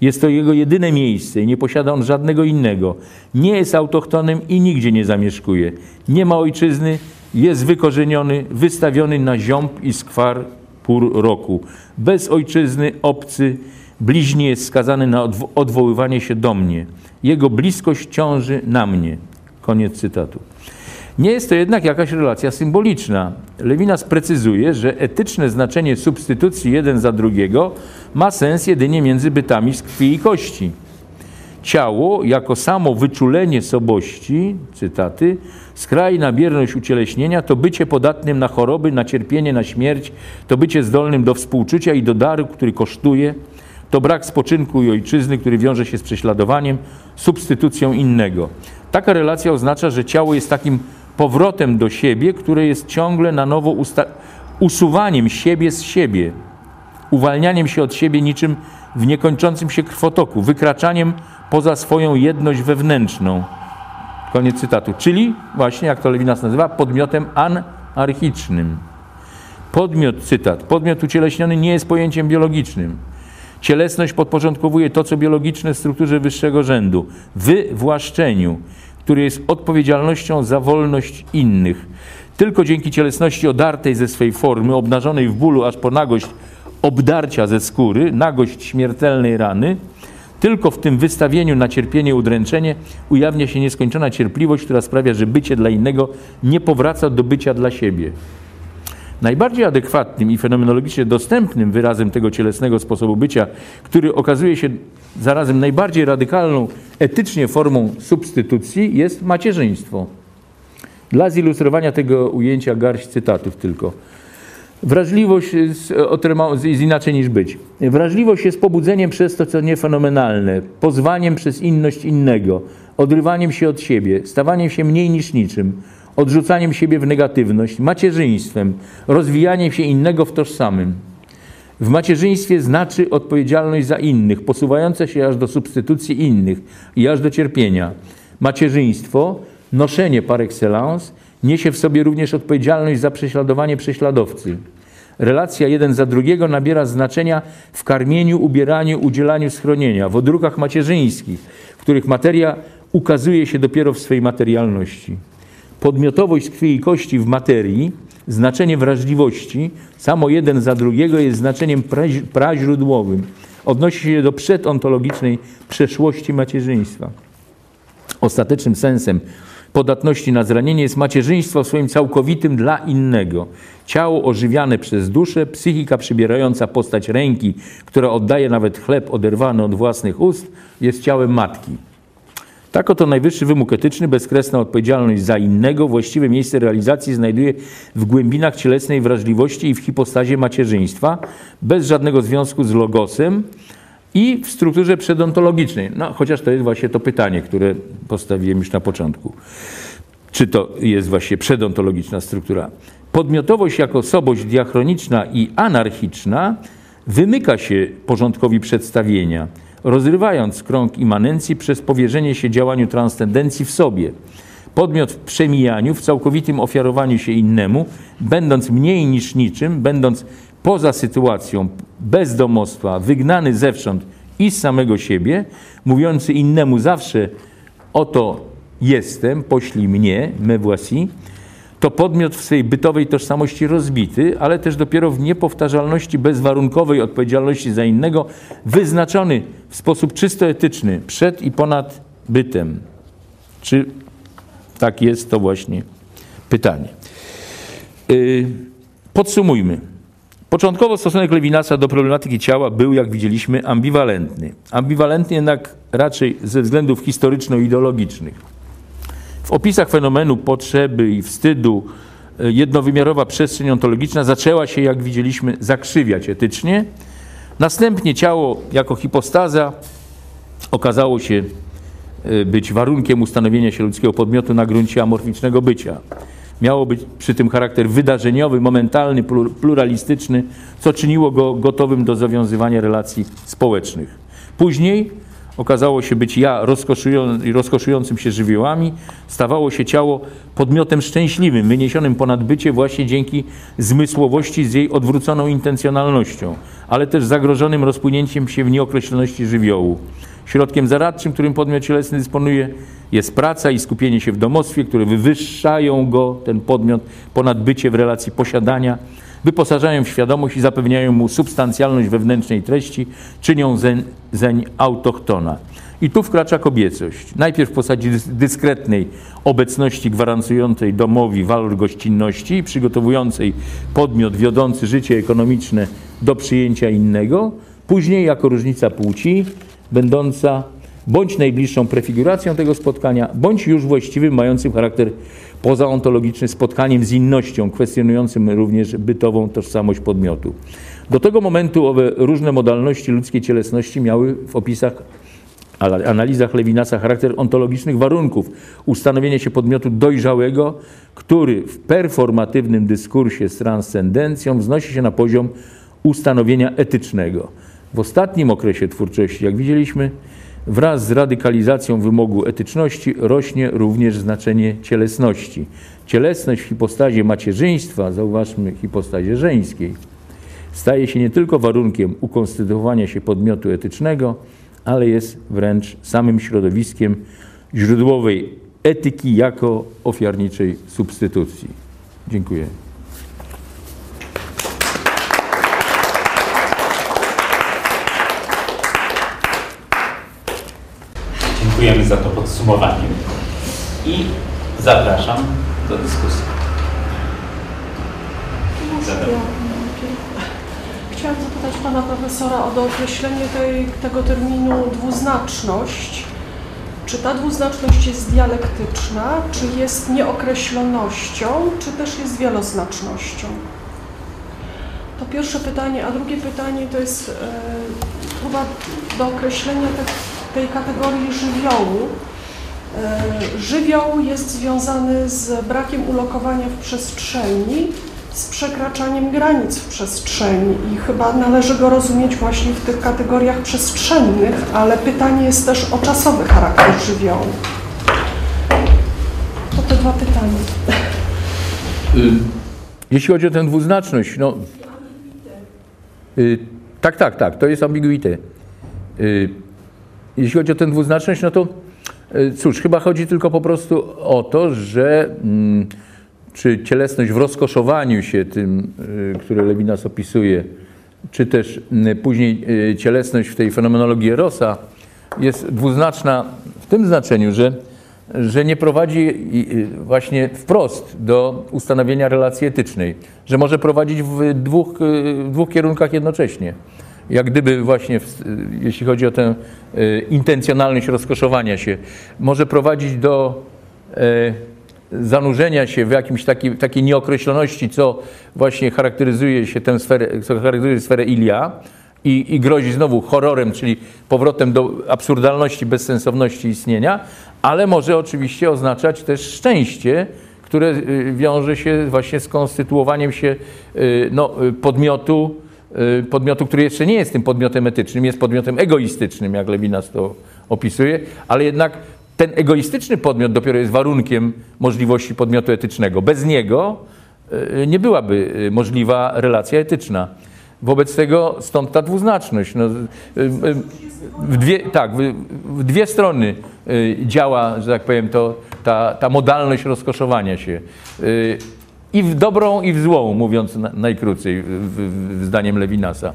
Jest to jego jedyne miejsce i nie posiada on żadnego innego. Nie jest autochtonem i nigdzie nie zamieszkuje. Nie ma ojczyzny, jest wykorzeniony, wystawiony na ziąb i skwar pór roku. Bez ojczyzny, obcy, bliźni jest skazany na odwoływanie się do mnie. Jego bliskość ciąży na mnie. Koniec cytatu. Nie jest to jednak jakaś relacja symboliczna. Lewinas precyzuje, że etyczne znaczenie substytucji jeden za drugiego ma sens jedynie między bytami z krwi i kości. Ciało jako samo wyczulenie sobości, cytaty, skrajna bierność ucieleśnienia to bycie podatnym na choroby, na cierpienie, na śmierć, to bycie zdolnym do współczucia i do daru, który kosztuje, to brak spoczynku i ojczyzny, który wiąże się z prześladowaniem, substytucją innego. Taka relacja oznacza, że ciało jest takim powrotem do siebie, które jest ciągle na nowo usuwaniem siebie z siebie, uwalnianiem się od siebie niczym w niekończącym się krwotoku, wykraczaniem poza swoją jedność wewnętrzną. Koniec cytatu. Czyli właśnie, jak to Lewinas nazywa, podmiotem anarchicznym. Podmiot, cytat, podmiot ucieleśniony nie jest pojęciem biologicznym. Cielesność podporządkowuje to, co biologiczne w strukturze wyższego rzędu, wywłaszczeniu, który jest odpowiedzialnością za wolność innych. Tylko dzięki cielesności odartej ze swej formy, obnażonej w bólu aż po nagość obdarcia ze skóry, nagość śmiertelnej rany, tylko w tym wystawieniu na cierpienie, udręczenie ujawnia się nieskończona cierpliwość, która sprawia, że bycie dla innego nie powraca do bycia dla siebie. Najbardziej adekwatnym i fenomenologicznie dostępnym wyrazem tego cielesnego sposobu bycia, który okazuje się zarazem najbardziej radykalną etycznie formą substytucji, jest macierzyństwo. Dla zilustrowania tego ujęcia garść cytatów tylko. Wrażliwość jest, jest inaczej niż być. Wrażliwość jest pobudzeniem przez to, co niefenomenalne, pozwaniem przez inność innego, odrywaniem się od siebie, stawaniem się mniej niż niczym, odrzucaniem siebie w negatywność, macierzyństwem, rozwijaniem się innego w tożsamym. W macierzyństwie znaczy odpowiedzialność za innych, posuwające się aż do substytucji innych i aż do cierpienia. Macierzyństwo, noszenie par excellence, niesie w sobie również odpowiedzialność za prześladowanie prześladowcy. Relacja jeden za drugiego nabiera znaczenia w karmieniu, ubieraniu, udzielaniu schronienia, w odrukach macierzyńskich, w których materia ukazuje się dopiero w swej materialności podmiotowość krwi i kości w materii, znaczenie wrażliwości, samo jeden za drugiego jest znaczeniem praźródłowym. Odnosi się do przedontologicznej przeszłości macierzyństwa. Ostatecznym sensem podatności na zranienie jest macierzyństwo w swoim całkowitym dla innego. Ciało ożywiane przez duszę, psychika przybierająca postać ręki, która oddaje nawet chleb oderwany od własnych ust, jest ciałem matki. Tak oto najwyższy wymóg etyczny, bezkresna odpowiedzialność za innego, właściwe miejsce realizacji znajduje w głębinach cielesnej wrażliwości i w hipostazie macierzyństwa, bez żadnego związku z logosem i w strukturze przedontologicznej. No, chociaż to jest właśnie to pytanie, które postawiłem już na początku. Czy to jest właśnie przedontologiczna struktura? Podmiotowość jako osobość diachroniczna i anarchiczna wymyka się porządkowi przedstawienia – rozrywając krąg immanencji przez powierzenie się działaniu transcendencji w sobie. Podmiot w przemijaniu, w całkowitym ofiarowaniu się innemu, będąc mniej niż niczym, będąc poza sytuacją bezdomostwa, wygnany zewsząd i z samego siebie, mówiący innemu zawsze oto jestem, poślij mnie, me voici, to podmiot w swojej bytowej tożsamości rozbity, ale też dopiero w niepowtarzalności bezwarunkowej odpowiedzialności za innego, wyznaczony w sposób czysto etyczny przed i ponad bytem. Czy tak jest, to właśnie pytanie. Yy, podsumujmy. Początkowo stosunek Lewinasa do problematyki ciała był, jak widzieliśmy, ambiwalentny. Ambiwalentny jednak raczej ze względów historyczno-ideologicznych. W opisach fenomenu potrzeby i wstydu e, jednowymiarowa przestrzeń ontologiczna zaczęła się, jak widzieliśmy, zakrzywiać etycznie. Następnie ciało jako hipostaza okazało się e, być warunkiem ustanowienia się ludzkiego podmiotu na gruncie amorficznego bycia. Miało być przy tym charakter wydarzeniowy, momentalny, pluralistyczny, co czyniło go gotowym do zawiązywania relacji społecznych. Później okazało się być ja rozkoszującym się żywiołami, stawało się ciało podmiotem szczęśliwym, wyniesionym ponad bycie właśnie dzięki zmysłowości z jej odwróconą intencjonalnością, ale też zagrożonym rozpłynięciem się w nieokreśloności żywiołu. Środkiem zaradczym, którym podmiot cielesny dysponuje, jest praca i skupienie się w domostwie, które wywyższają go, ten podmiot, ponad bycie w relacji posiadania, wyposażają w świadomość i zapewniają mu substancjalność wewnętrznej treści, czynią zeń, zeń autochtona. I tu wkracza kobiecość. Najpierw w postaci dyskretnej obecności gwarantującej domowi walor gościnności i przygotowującej podmiot wiodący życie ekonomiczne do przyjęcia innego, później jako różnica płci, będąca bądź najbliższą prefiguracją tego spotkania, bądź już właściwym, mającym charakter pozaontologiczny spotkaniem z innością, kwestionującym również bytową tożsamość podmiotu. Do tego momentu owe różne modalności ludzkiej cielesności miały w opisach, analizach Lewinasa charakter ontologicznych warunków ustanowienia się podmiotu dojrzałego, który w performatywnym dyskursie z transcendencją wznosi się na poziom ustanowienia etycznego. W ostatnim okresie twórczości, jak widzieliśmy, Wraz z radykalizacją wymogu etyczności rośnie również znaczenie cielesności. Cielesność w hipostazie macierzyństwa, zauważmy hipostazie żeńskiej, staje się nie tylko warunkiem ukonstytuowania się podmiotu etycznego, ale jest wręcz samym środowiskiem źródłowej etyki jako ofiarniczej substytucji. Dziękuję. Dziękujemy za to podsumowanie i zapraszam do dyskusji. Chciałam zapytać Pana Profesora o dookreślenie tej, tego terminu dwuznaczność. Czy ta dwuznaczność jest dialektyczna, czy jest nieokreślonością, czy też jest wieloznacznością? To pierwsze pytanie, a drugie pytanie to jest e, chyba do określenia tak tej kategorii żywiołu. E, żywioł jest związany z brakiem ulokowania w przestrzeni, z przekraczaniem granic w przestrzeni i chyba należy go rozumieć właśnie w tych kategoriach przestrzennych, ale pytanie jest też o czasowy charakter żywiołu. To te dwa pytania. Y, jeśli chodzi o tę dwuznaczność, no... Y, tak, tak, tak, to jest ambiguité. Jeśli chodzi o tę dwuznaczność, no to e, cóż, chyba chodzi tylko po prostu o to, że mm, czy cielesność w rozkoszowaniu się tym, e, które Lewinas opisuje, czy też później e, cielesność w tej fenomenologii Erosa jest dwuznaczna w tym znaczeniu, że, że nie prowadzi właśnie wprost do ustanowienia relacji etycznej, że może prowadzić w dwóch, w dwóch kierunkach jednocześnie jak gdyby właśnie, jeśli chodzi o tę e, intencjonalność rozkoszowania się, może prowadzić do e, zanurzenia się w jakimś takiej, takiej nieokreśloności, co właśnie charakteryzuje się tę sferę, co charakteryzuje sferę Ilia i, i grozi znowu horrorem, czyli powrotem do absurdalności, bezsensowności istnienia, ale może oczywiście oznaczać też szczęście, które wiąże się właśnie z konstytuowaniem się no, podmiotu, Y, podmiotu, który jeszcze nie jest tym podmiotem etycznym, jest podmiotem egoistycznym, jak Lewinas to opisuje, ale jednak ten egoistyczny podmiot dopiero jest warunkiem możliwości podmiotu etycznego. Bez niego y, nie byłaby y, możliwa relacja etyczna. Wobec tego stąd ta dwuznaczność. No, y, y, w dwie, tak, w, dwie strony y, działa, że tak powiem, to, ta, ta modalność rozkoszowania się. I w dobrą, i w złą, mówiąc na, najkrócej, w, w, zdaniem Lewinasa.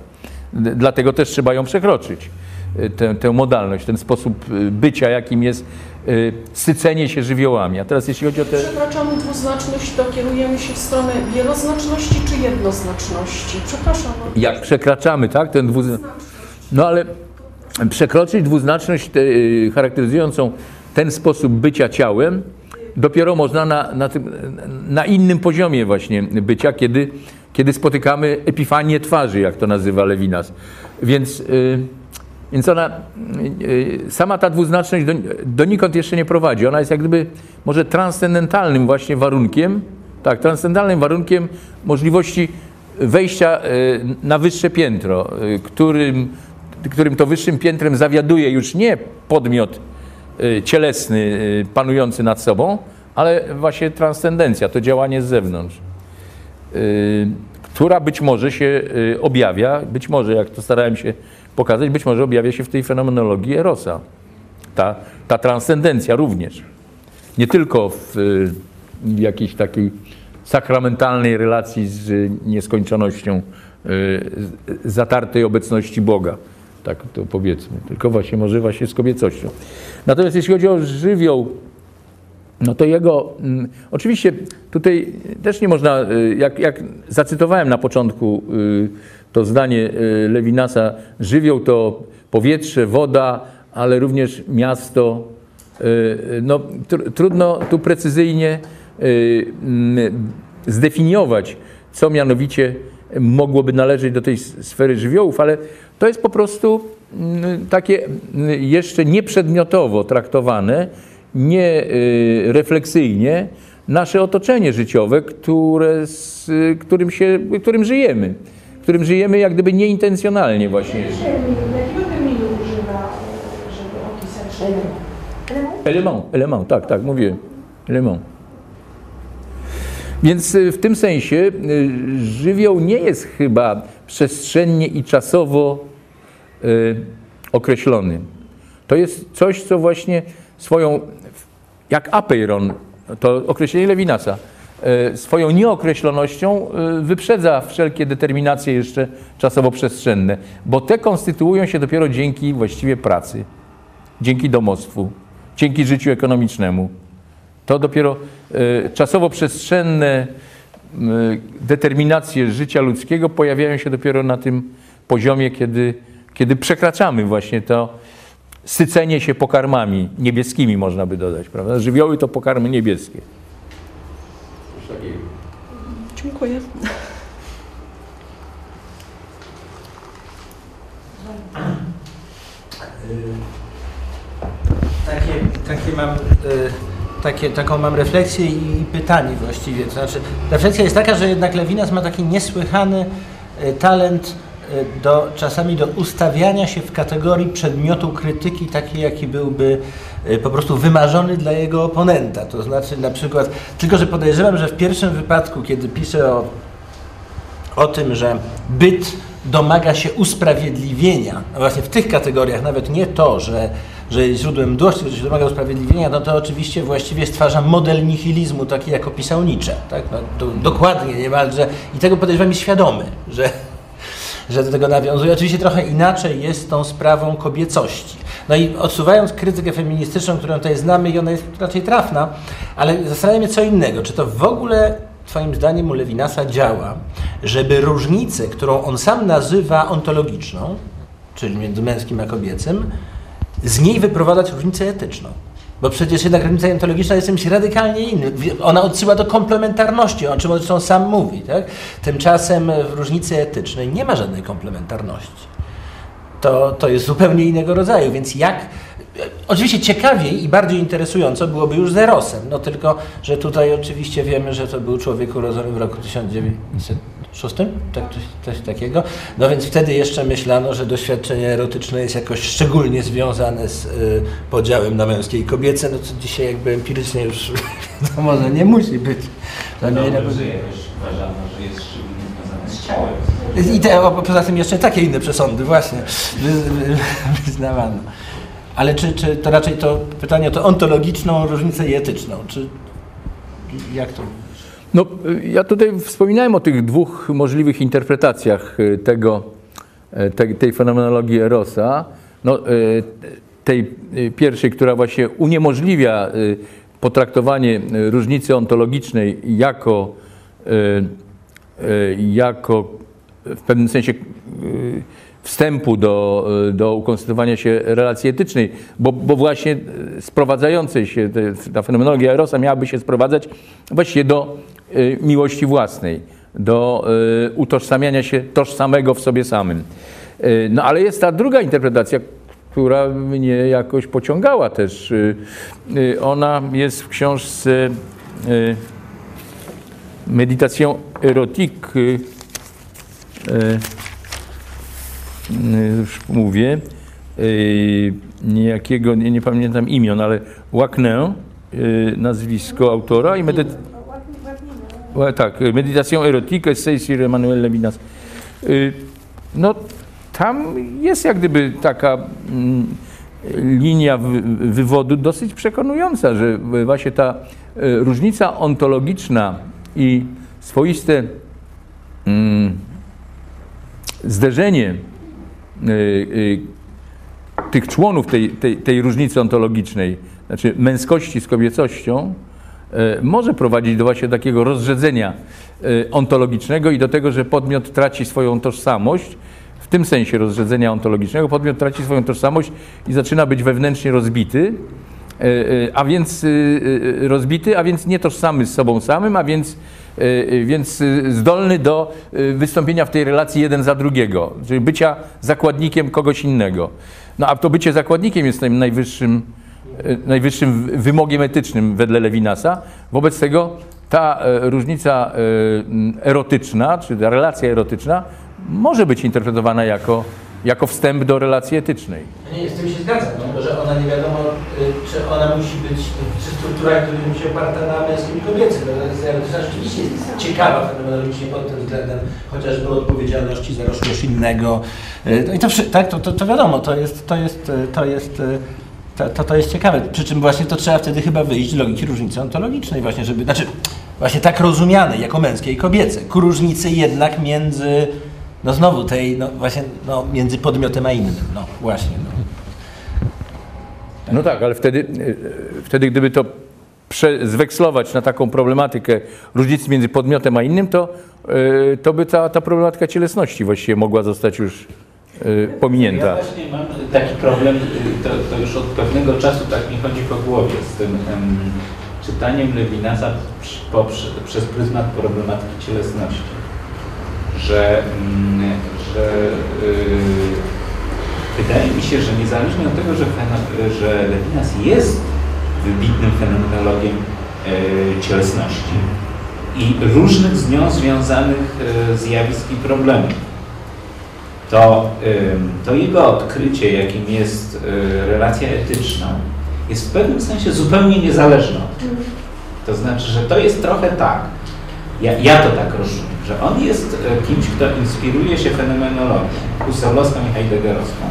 Dlatego też trzeba ją przekroczyć, y, tę, tę modalność, ten sposób y, bycia, jakim jest y, sycenie się żywiołami. A teraz jeśli chodzi o te... Przekraczamy dwuznaczność, to kierujemy się w stronę wieloznaczności czy jednoznaczności? Przepraszam. no. Jak przekraczamy, tak, ten dwu... No ale przekroczyć dwuznaczność te, charakteryzującą ten sposób bycia ciałem dopiero można na, na, tym, na innym poziomie właśnie bycia, kiedy, kiedy spotykamy epifanię twarzy, jak to nazywa Lewinas. Więc, y, więc ona, y, sama ta dwuznaczność do, donikąd jeszcze nie prowadzi. Ona jest jak gdyby może transcendentalnym właśnie warunkiem, tak, transcendentalnym warunkiem możliwości wejścia y, na wyższe piętro, y, którym, którym to wyższym piętrem zawiaduje już nie podmiot y, cielesny y, panujący nad sobą, ale właśnie transcendencja, to działanie z zewnątrz, y, która być może się y, objawia, być może, jak to starałem się pokazać, być może objawia się w tej fenomenologii Erosa. Ta, ta transcendencja również. Nie tylko w, y, jakiejś takiej sakramentalnej relacji z y, nieskończonością y, zatartej obecności Boga. Tak to powiedzmy. Tylko właśnie może właśnie z kobiecością. Natomiast jeśli chodzi o żywioł, no to jego, mm, oczywiście tutaj też nie można, y, jak, jak zacytowałem na początku y, to zdanie y, Lewinasa, żywioł to powietrze, woda, ale również miasto. Y, y, No, tr, trudno tu precyzyjnie y, mm, zdefiniować, co mianowicie mogłoby należeć do tej sfery żywiołów, ale to jest po prostu mm, takie mm, jeszcze nieprzedmiotowo traktowane, nie y, refleksyjnie nasze otoczenie życiowe, które, z którym, się, którym żyjemy, którym żyjemy jak gdyby nieintencjonalnie właśnie. Jakiego terminu używa, żeby opisać życie? Element, element, tak, tak, mówię. Element. Więc y, w tym sensie y, żywioł nie jest chyba przestrzennie i czasowo y, określony. To jest coś, co właśnie swoją, jak apeiron, to określenie Lewinasa, swoją nieokreślonością wyprzedza wszelkie determinacje jeszcze czasowo-przestrzenne, bo te konstytuują się dopiero dzięki właściwie pracy, dzięki domostwu, dzięki życiu ekonomicznemu. To dopiero e, czasowo-przestrzenne determinacje życia ludzkiego pojawiają się dopiero na tym poziomie, kiedy, kiedy przekraczamy właśnie to sycenie się pokarmami niebieskimi, można by dodać. Prawda? Żywioły to pokarmy niebieskie. Dziękuję. Takie, takie mam, e, takie, taką mam refleksję i pytanie właściwie. To znaczy, refleksja jest taka, że jednak Lewinas ma taki niesłychany e, talent e, do, czasami do ustawiania się w kategorii przedmiotu krytyki, takiej jaki byłby e, po prostu wymarzony dla jego oponenta. To znaczy na przykład, tylko że podejrzewam, że w pierwszym wypadku, kiedy pisze o o tym, że byt domaga się usprawiedliwienia, właśnie w tych kategoriach, nawet nie to, że, że źródłem mdłości, się domaga usprawiedliwienia, no to oczywiście właściwie stwarza model nihilizmu, taki jak opisał Nietzsche. Tak? No, to dokładnie niemalże i tego podejrzewam jest świadomy, że, że do tego nawiązuje. Oczywiście trochę inaczej jest tą sprawą kobiecości. No i odsuwając krytykę feministyczną, którą tutaj znamy i ona jest raczej trafna, ale zastanawia mnie co innego. Czy to w ogóle Twoim zdaniem u Lewinasa działa, żeby różnicę, którą on sam nazywa ontologiczną, czyli między męskim a kobiecym, z niej wyprowadzać różnicę etyczną? Bo przecież jednak różnica ontologiczna jest czymś radykalnie innym. Ona odsyła do komplementarności, o czym zresztą sam mówi. Tak? Tymczasem w różnicy etycznej nie ma żadnej komplementarności. To, to jest zupełnie innego rodzaju, więc jak... Oczywiście ciekawiej i bardziej interesująco byłoby już z Erosem, no tylko, że tutaj oczywiście wiemy, że to był człowiek urodzony w roku 1906, tak, coś, takiego. No więc wtedy jeszcze myślano, że doświadczenie erotyczne jest jakoś szczególnie związane z y, podziałem na męskie i kobiece, no co dzisiaj jakby empirycznie już wiadomo, że nie musi być. No, nie, że jakoś uważano, że jest szczególnie związane z ciałem. I te, o, poza tym jeszcze takie inne przesądy właśnie wy, wy, wyznawano. Ale czy, czy to raczej to pytanie o to ontologiczną różnicę i etyczną? Czy jak to? No, ja tutaj wspominałem o tych dwóch możliwych interpretacjach y, tego, y, tej, tej fenomenologii Erosa. No, y, tej pierwszej, która właśnie uniemożliwia potraktowanie różnicy ontologicznej jako, jako w pewnym sensie wstępu do, do ukonstytuowania się relacji etycznej, bo, bo właśnie sprowadzającej się, ta fenomenologia Erosa miałaby się sprowadzać właściwie do miłości własnej, do y, utożsamiania się tożsamego w sobie samym. Y, No ale jest ta druga interpretacja, która mnie jakoś pociągała też. Y, y, Ona jest w książce y, y, y, y, już mówię, y, niejakiego, nie, nie pamiętam imion, ale y, nazwisko autora i medyt... Tak, y, Méditation érotique, essai sur Emmanuel Levinas. Y, No, tam jest jak gdyby taka mm, linia wy- wywodu dosyć przekonująca, że właśnie ta y, różnica ontologiczna i swoiste mm, zderzenie tych członów tej, tej, tej różnicy ontologicznej, znaczy męskości z kobiecością, może prowadzić do właśnie takiego rozrzedzenia y, ontologicznego i do tego, że podmiot traci swoją tożsamość, w tym sensie rozrzedzenia ontologicznego, podmiot traci swoją tożsamość i zaczyna być wewnętrznie rozbity, y, a więc rozbity, a więc nietożsamy z sobą samym, a więc, więc zdolny do wystąpienia w tej relacji jeden za drugiego, czyli bycia zakładnikiem kogoś innego. No a to bycie zakładnikiem jest tym najwyższym, najwyższym wy- wymogiem etycznym wedle Lewinasa. Wobec tego ta e, różnica e, erotyczna, czy ta relacja erotyczna może być interpretowana jako, jako wstęp do relacji etycznej. Nie, z tym się zgadzam, no, że ona nie wiadomo, czy ona musi być, czy struktura, która musi oparta na męskim i kobiecym. No, to jest erotyczna rzeczywiście jest ciekawa fenomenologicznie pod tym względem, chociażby odpowiedzialności za rozkosz innego. No i to, tak, to, to, to wiadomo, to jest, to jest, to jest, y, to, to, to jest ciekawe. Przy czym właśnie to trzeba wtedy chyba wyjść z logiki różnicy ontologicznej właśnie, żeby, znaczy właśnie tak rozumianej jako męskie i kobiece, ku różnicy jednak między, no znowu tej, no właśnie, no między podmiotem a innym, no właśnie, no. No tak, ale wtedy, e, wtedy gdyby to zwekslować na taką problematykę różnicy między podmiotem a innym, to, e, to by ta, ta problematyka cielesności właściwie mogła zostać już pominięta. Ja właśnie mam taki problem, y, to, to już od pewnego czasu tak mi chodzi po głowie z tym em, czytaniem Lewinasa poprze- przez pryzmat problematyki cielesności. Że, mm, że y, wydaje mi się, że niezależnie od tego, że, że Lewinas jest wybitnym fenomenologiem y, cielesności i różnych z nią związanych y, zjawisk i problemów, to, to jego odkrycie, jakim jest y, relacja etyczna, jest w pewnym sensie zupełnie niezależne od tego. To znaczy, że to jest trochę tak, ja, ja to tak rozumiem, że on jest y, kimś, kto inspiruje się fenomenologią Husserlowską i Heideggerowską.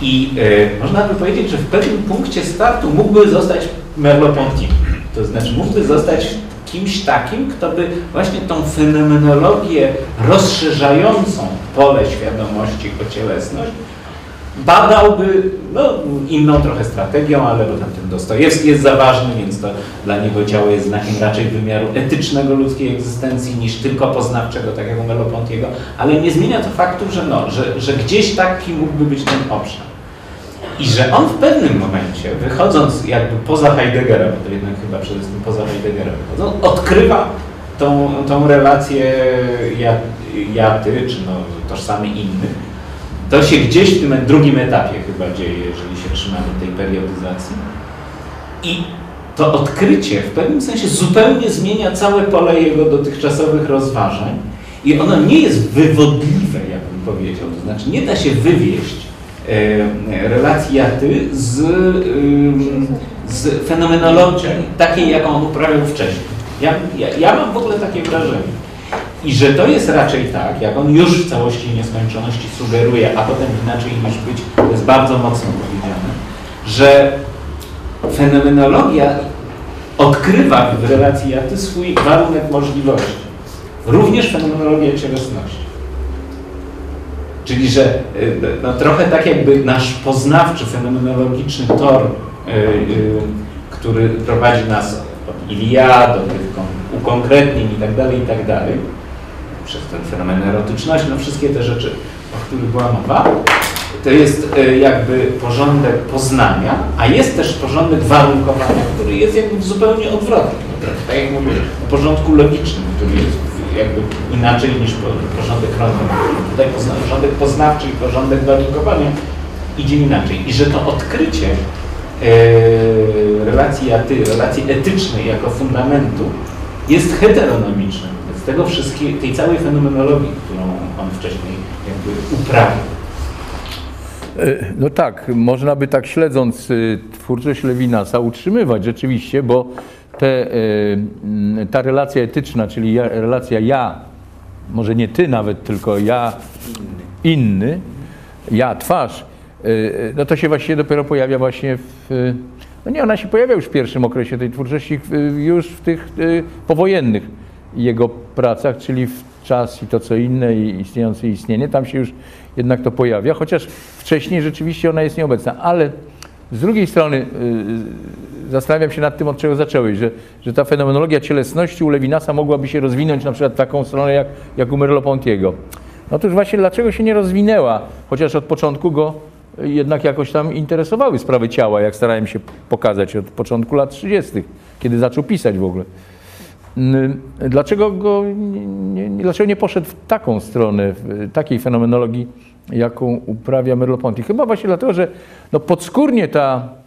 I y, można by powiedzieć, że w pewnym punkcie startu mógłby zostać Merleau-Ponty. To znaczy mógłby zostać kimś takim, kto by właśnie tą fenomenologię rozszerzającą pole świadomości o cielesność badałby no, inną trochę strategią, ale bo tam ten Dostojewski jest za ważny, więc to dla niego ciało jest znakiem raczej wymiaru etycznego ludzkiej egzystencji niż tylko poznawczego, tak jak ale nie zmienia to faktu, że, no, że, że gdzieś taki mógłby być ten obszar. I że on w pewnym momencie, wychodząc jakby poza Heideggera, bo to jednak chyba przede wszystkim poza Heideggera wychodząc, odkrywa tą, tą relację ja, ja, ty, czy no, tożsamy innych. To się gdzieś w tym drugim etapie chyba dzieje, jeżeli się trzymamy tej periodyzacji. I to odkrycie w pewnym sensie zupełnie zmienia całe pole jego dotychczasowych rozważań i ono nie jest wywodliwe, jak bym powiedział, to znaczy nie da się wywieść e, relacji jaty z, ym, z takiej, jaką on uprawiał wcześniej. Ja, ja, ja mam w ogóle takie wrażenie. I że to jest raczej tak, jak on już w całości nieskończoności sugeruje, a potem inaczej niż być, to jest bardzo mocno powiedziane, że fenomenologia odkrywa w relacji jaty swój warunek możliwości. Również fenomenologia cielesności. Czyli, że y, no, trochę tak jakby nasz poznawczy, fenomenologiczny tor, y, y, który prowadzi nas od Ilia do tych kon- ukonkretnień i tak dalej, i tak dalej, przez ten fenomen erotyczności, no wszystkie te rzeczy, o których była mowa, to jest y, jakby porządek poznania, a jest też porządek warunkowania, który jest jakby zupełnie odwrotny. No, trochę tak jak mówię, o porządku logicznym, który jest jakby inaczej niż po- porządek chronologiczny. Tutaj porządek poznawczy i porządek warunkowania idzie inaczej. I że to odkrycie e, relacji relacji etycznej jako fundamentu jest heteronomiczne. Z tego wszystkiej, tej całej fenomenologii, którą on wcześniej jakby uprawił. E, No tak, można by tak śledząc y, twórczość Lewinasa utrzymywać rzeczywiście, bo te, y, ta relacja etyczna, czyli ja, relacja ja, może nie ty nawet, tylko ja inny, ja twarz, y, y, no to się właściwie dopiero pojawia właśnie w, no nie, ona się pojawia już w pierwszym okresie tej twórczości, już w tych powojennych jego pracach, czyli w czas i to co inne i istniejące istnienie, tam się już jednak to pojawia, chociaż wcześniej rzeczywiście ona jest nieobecna, ale z drugiej strony zastanawiam się nad tym, od czego zacząłeś, że, że ta fenomenologia cielesności u Lewinasa mogłaby się rozwinąć na przykład w taką stronę jak, jak u Merleau-Pontiego. No już właśnie dlaczego się nie rozwinęła, chociaż od początku go y, jednak jakoś tam interesowały sprawy ciała, jak starałem się pokazać od początku lat 30., kiedy zaczął pisać w ogóle. Dlaczego, go, nie, dlaczego nie poszedł w taką stronę, w takiej fenomenologii, jaką uprawia Merleau-Ponty? Chyba właśnie dlatego, że no podskórnie ta, e, e,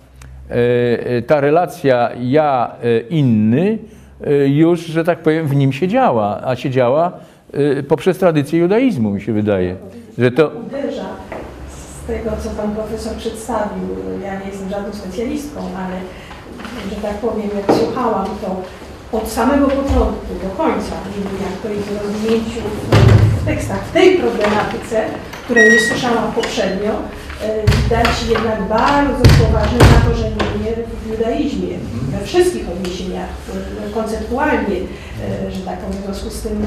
ta relacja ja-inny już, że tak powiem, w nim siedziała, a siedziała e, poprzez tradycję judaizmu, mi się wydaje. Że to, uderza z tego, co pan profesor przedstawił. Ja nie jestem żadną specjalistką, ale że tak powiem, jak słuchałam, to od samego początku do końca, jak to jest w rozwinięciu w tekstach, w tej problematyce, której nie słyszałam poprzednio, e, widać jednak bardzo poważne zakorzenienie w judaizmie, we wszystkich odniesieniach, e, konceptualnie, e, że tak powiem, w związku z tym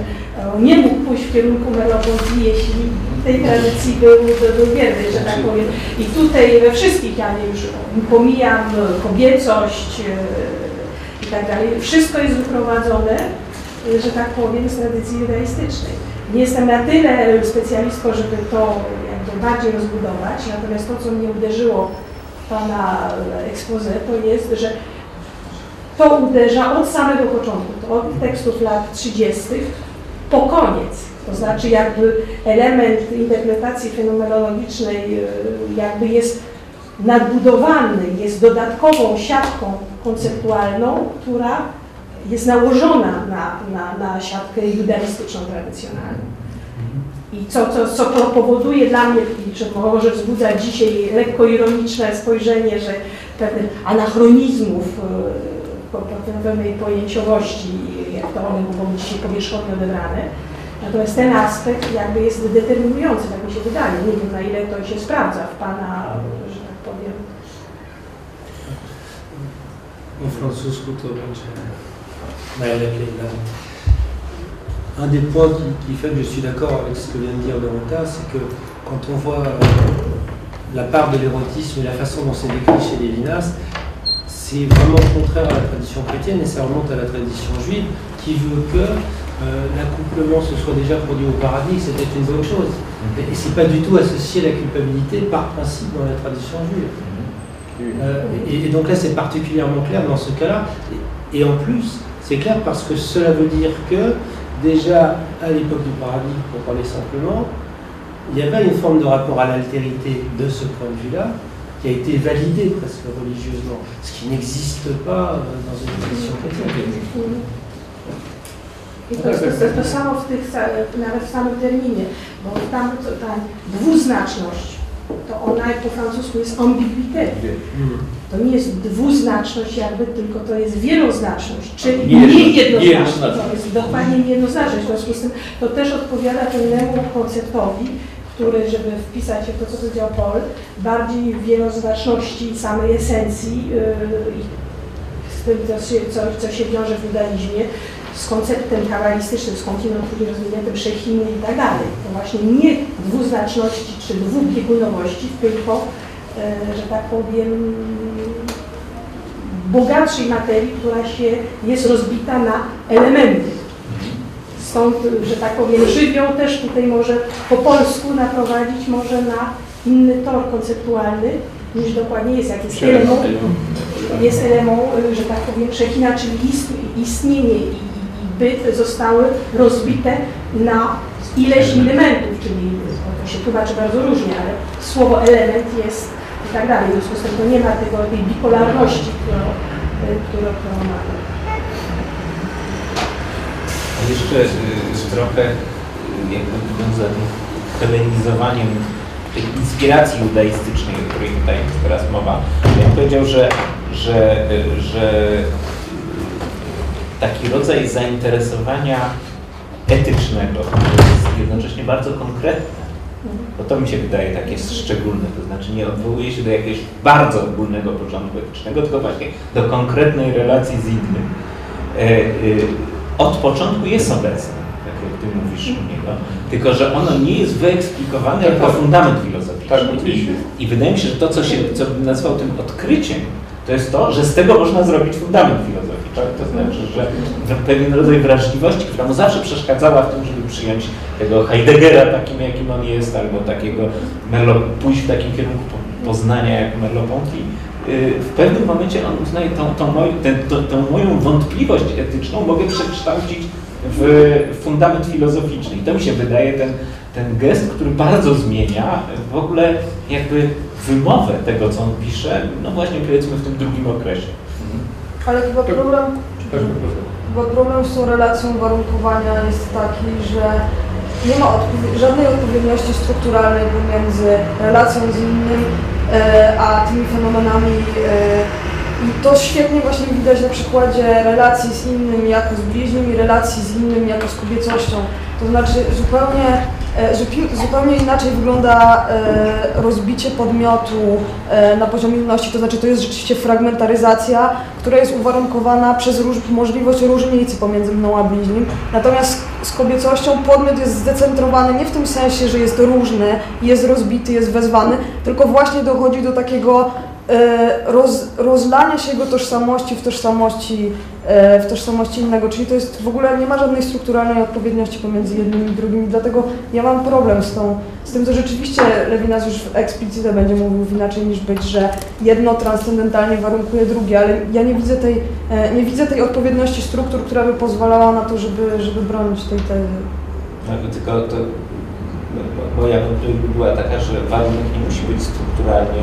nie mógł pójść w kierunku Merleau-Ponty, jeśli w tej tradycji był, był wierny, że tak powiem. I tutaj we wszystkich, ja nie już pomijam kobiecość i tak dalej, wszystko jest wyprowadzone, że tak powiem, z tradycji judaistycznej. Nie jestem na tyle specjalistką, żeby to jakby bardziej rozbudować, natomiast to, co mnie uderzyło w Pana expose, to jest, że to uderza od samego początku, od tekstów lat 30. po koniec. To znaczy jakby element interpretacji fenomenologicznej e, jakby jest nadbudowany, jest dodatkową siatką konceptualną, która jest nałożona na, na, na siatkę judaistyczną tradycjonalną. I co, co, co to powoduje dla mnie, i że może wzbudzać dzisiaj lekko ironiczne spojrzenie, że pewnych anachronizmów, e, pewnej pojęciowości, jak to one mogą być dzisiaj powierzchownie odebrane. Natomiast ten aspekt jakby jest determinujący, tak mi się wydaje. Nie wiem na ile to się sprawdza w Pana, że tak powiem, Po francusku to będzie. Un des points qui, qui fait que je suis d'accord avec ce que vient de dire Dorota, c'est que quand on voit euh, la part de l'érotisme et la façon dont c'est décrit chez Lévinas, c'est vraiment contraire à la tradition chrétienne et ça remonte à la tradition juive qui veut que euh, l'accouplement se soit déjà produit au paradis, que c'était une bonne chose. Et, et c'est pas du tout associé à la culpabilité par principe dans la tradition juive. Euh, et, et donc là, c'est particulièrement clair dans ce cas-là. Et, et en plus, c'est clair parce que cela veut dire que déjà à l'époque du paradis, pour parler simplement, il y avait une forme de rapport à l'altérité de ce point de vue-là qui a été validé presque religieusement, ce qui n'existe pas euh, dans une tradition chrétienne. I to, to, to, to samo w tych, sa- nawet w samym terminie, bo tam to, ta dwuznaczność to ona po francusku jest ambiguïté. To nie jest dwuznaczność jakby, tylko to jest wieloznaczność, czyli Nie nie jedno- jednoznaczność. To jest dokładnie niejednoznaczność. W związku z tym to też odpowiada pewnemu konceptowi, który, żeby wpisać się w to, co powiedział Paul, bardziej wieloznaczności samej esencji yy, i z tym, co się, co, co się wiąże w judaizmie, z konceptem kabalistycznym, z kontinuum później rozwiniętym Szechiny i tak dalej. To właśnie nie dwuznaczności czy dwubiegunowości, tylko, e, że tak powiem, bogatszej materii, która się jest rozbita na elementy. Stąd, że tak powiem, żywioł też tutaj może po polsku naprowadzić może na inny tor konceptualny niż dokładnie jest, jak jest element, jest element, że tak powiem, Szechina, czyli ist, istnienie i, i byt zostały rozbite na ileś elementów, czyli to się tłumaczy bardzo różnie, ale słowo element jest i tak dalej. W związku z tym to nie ma tego, tej bipolarności, którą, którą, którą mamy. A jeszcze y, trochę y, jakby związanym z helenizowaniem tej inspiracji judaistycznej, o której tutaj jest teraz mowa. Ja bym powiedział, że, że, y, że taki rodzaj zainteresowania etycznego jest jednocześnie bardzo konkretne. Bo to mi się wydaje takie szczególne, to znaczy nie odwołuje się do jakiegoś bardzo ogólnego porządku etycznego, tylko właśnie do konkretnej relacji z innym. E, e, od początku jest obecne, tak jak Ty mówisz u niego, tylko że ono nie jest wyeksplikowane jako fundament filozoficzny. I, I wydaje mi się, że to, co się co bym nazwał tym odkryciem, to jest to, że z tego można zrobić fundament filozoficzny. To znaczy, że pewien rodzaj wrażliwości, która mu zawsze przeszkadzała w tym, żeby przyjąć tego Heideggera takim, jakim on jest, albo takiego Merlo, pójść w takim kierunku poznania jak Merleau-Ponty, w pewnym momencie on uznaje tą, tą, moj, ten, tą, tą moją wątpliwość etyczną mogę przekształcić w fundament filozoficzny. I to mi się wydaje ten, ten gest, który bardzo zmienia w ogóle jakby wymowę tego, co on pisze, no właśnie powiedzmy w tym drugim okresie. Ale chyba problem, chyba problem z tą relacją warunkowania jest taki, że nie ma żadnej odpowiedniości strukturalnej pomiędzy relacją z innym e, a tymi fenomenami. E, To świetnie właśnie widać na przykładzie relacji z innym jako z bliźnim i relacji z innym jako z kobiecością. To znaczy zupełnie zupełnie inaczej wygląda rozbicie podmiotu na poziomie inności, to znaczy to jest rzeczywiście fragmentaryzacja, która jest uwarunkowana przez róż możliwość różnicy pomiędzy mną a bliźnim. Natomiast z kobiecością podmiot jest zdecentrowany nie w tym sensie, że jest różny, jest rozbity, jest wezwany, tylko właśnie dochodzi do takiego roz, rozlania się jego tożsamości w tożsamości, w tożsamości innego, czyli to jest w ogóle nie ma żadnej strukturalnej odpowiedniości pomiędzy jednym i drugim i dlatego ja mam problem z, tą, z tym, że rzeczywiście Lewinas już eksplicite będzie mówił inaczej niż być, że jedno transcendentalnie warunkuje drugie, ale ja nie widzę tej, nie widzę tej odpowiedności struktur, która by pozwalała na to, żeby, żeby bronić tej tezy. Tylko to moja wypowiedź była taka, że warunek nie musi być strukturalnie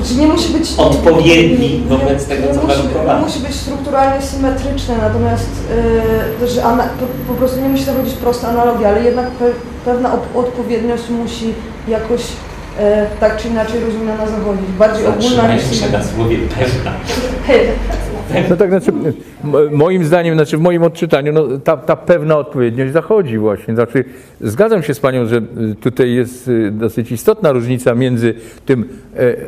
znaczy nie musi być odpowiedni wobec tego, co warunkowane. musi być strukturalnie symetryczne, natomiast yy, że ana, po, po, prostu nie musi to chodzić prosta analogia, ale jednak pe, pewna odpowiedniość musi jakoś tak czy inaczej rozumiana zachodzić. Bardziej ogólna niż... się na słowie pewna. No tak, znaczy, moim zdaniem, znaczy w moim odczytaniu, no, ta, ta pewna odpowiedniość zachodzi właśnie. Znaczy, zgadzam się z Panią, że tutaj jest dosyć istotna różnica między tym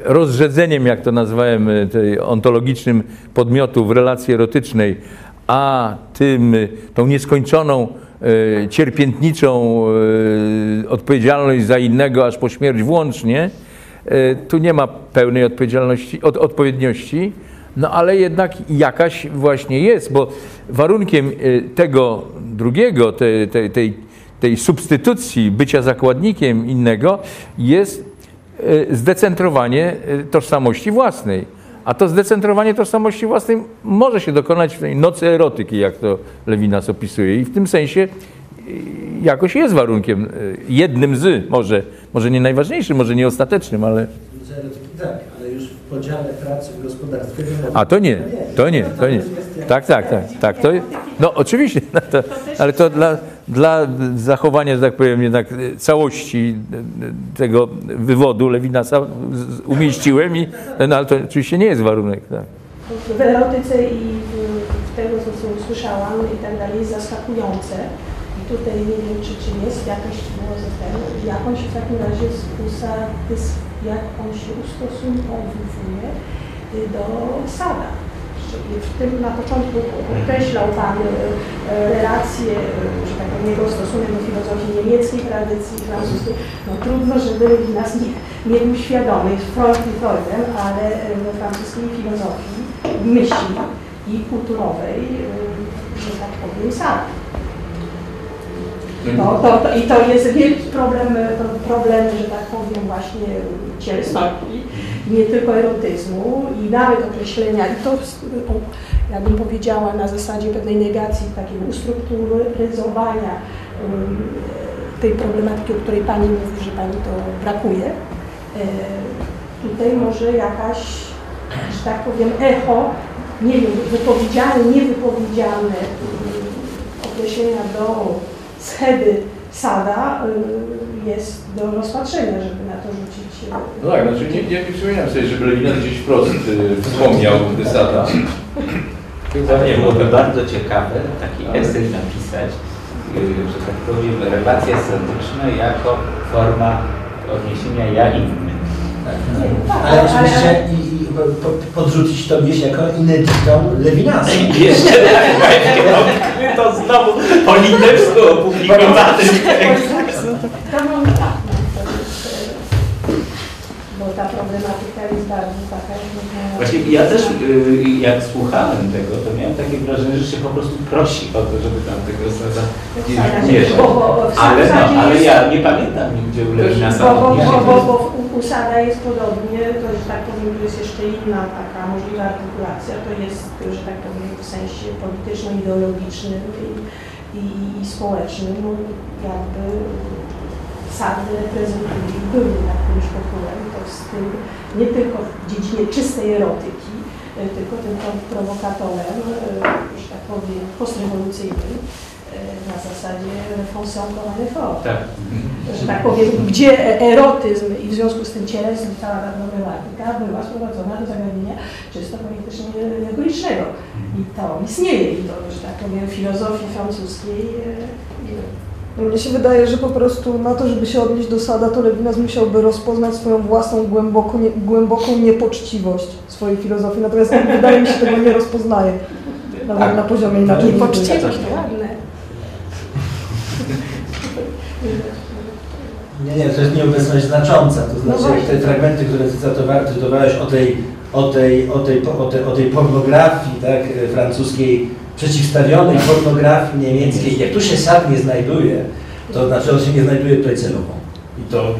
rozrzedzeniem, jak to nazwałem, tej ontologicznym podmiotu w relacji erotycznej, a tym, tą nieskończoną, cierpiętniczą odpowiedzialność za innego aż po śmierć włącznie. Tu nie ma pełnej odpowiedzialności, od, odpowiedniości. No ale jednak jakaś właśnie jest, bo warunkiem tego drugiego, tej, tej, tej, tej substytucji bycia zakładnikiem innego jest zdecentrowanie tożsamości własnej. A to zdecentrowanie tożsamości własnej może się dokonać w tej nocy erotyki, jak to Lewinas opisuje. I w tym sensie jakoś jest warunkiem, y, jednym z, może, może nie najważniejszym, może nie ostatecznym, ale... Tak, ale już podziale pracy w gospodarstwie... A to nie, to nie, to nie. Tak, tak, tak, tak. To, no oczywiście, no to, ale to dla, dla zachowania, że tak powiem, jednak y, całości y, tego wywodu Lewinasa umieściłem i no ale to oczywiście nie jest warunek. Tak. w erotyce i w, tego, co, co usłyszałam i tak dalej, jest zaskakujące. Tutaj nie wiem, czy, czy jest jakaś ten, jak on się w takim razie spusa, jak on się ustosunkowuje y, do Sada. W tym na początku określał Pan y, y, relacje, że tak powiem, jego stosunek do filozofii niemieckiej, tradycji francuskiej. No trudno, żeby nas nie, nie był świadomy, Freud i Freudem, ale francuskiej filozofii, myśli i kulturowej, że tak powiem, sam. No, to, to, I to jest wielki problem, problem, że tak powiem, właśnie cielesności, nie tylko erotyzmu i nawet określenia, i to o, jakbym powiedziała na zasadzie pewnej negacji, takiego ustrukturyzowania ym, tej problematyki, o której Pani mówi, że Pani to brakuje. E, tutaj może jakaś, że tak powiem, echo, nie wiem, wypowiedziane, niewypowiedziane ym, określenia do schedy Sada y, jest do rozpatrzenia, żeby na to rzucić. y, No tak, znaczy nie, nie, nie przypominam sobie, żeby Lewinas gdzieś wprost y, wspomniał Desada. To nie byłoby bardzo ciekawe taki esej napisać, że tak powiem, relacja statyczna jako forma odniesienia ja inny. tak, Ale oczywiście i, i po- podrzucić to gdzieś jako ineditą Lewinasa. Jeszcze raz, to znowu po litewsku opublikowany tekst. To mam tak, no, bo ta problematyka jest bardzo taka, że można... Właśnie ja też, y, jak słuchałem tego, to miałem takie wrażenie, że się po prostu prosi o to, żeby tam tego sada w Ale, no, ale jest- ja nie pamiętam nigdzie u Lewinasa Bo, bo, bo, bo, bo u, u Sada jest podobnie, to że tak powiem, to jest jeszcze inna taka możliwa artykulacja, to jest, że tak powiem, w sensie polityczno-ideologicznym i, i, i społecznym, no, jakby Sad reprezentuje i był jakimś pochórem, to nie tylko w dziedzinie czystej erotyki, e, tylko tym pro- prowokatorem, e, że tak powiem, postrewolucyjnym, na zasadzie un effort Tak. że tak powiem, gdzie erotyzm i w związku z tym cielesem cała ta problematyka była sprowadzona do zagadnienia czysto polityczno-egoicznego. I to istnieje i to, że tak powiem, w filozofii francuskiej e, Mnie się wydaje, że po prostu na to, żeby się odnieść do Sada, to Lewinas musiałby rozpoznać swoją własną głęboko, nie, głęboką niepoczciwość swojej filozofii. Natomiast on, wydaje mi się tego nie rozpoznaje. Nawet na poziomie inaczej. Niepoczciwość to ładne. Nie, nie, to jest nieobecność znacząca. To No znaczy, jak właśnie. te fragmenty, które cytowałeś, cytowałeś o tej, o tej, o tej, o tej, o tej pornografii tak, francuskiej przeciwstawionej pornografii niemieckiej, jak tu się sad nie znajduje, to znaczy on się nie znajduje tutaj celowo. I to,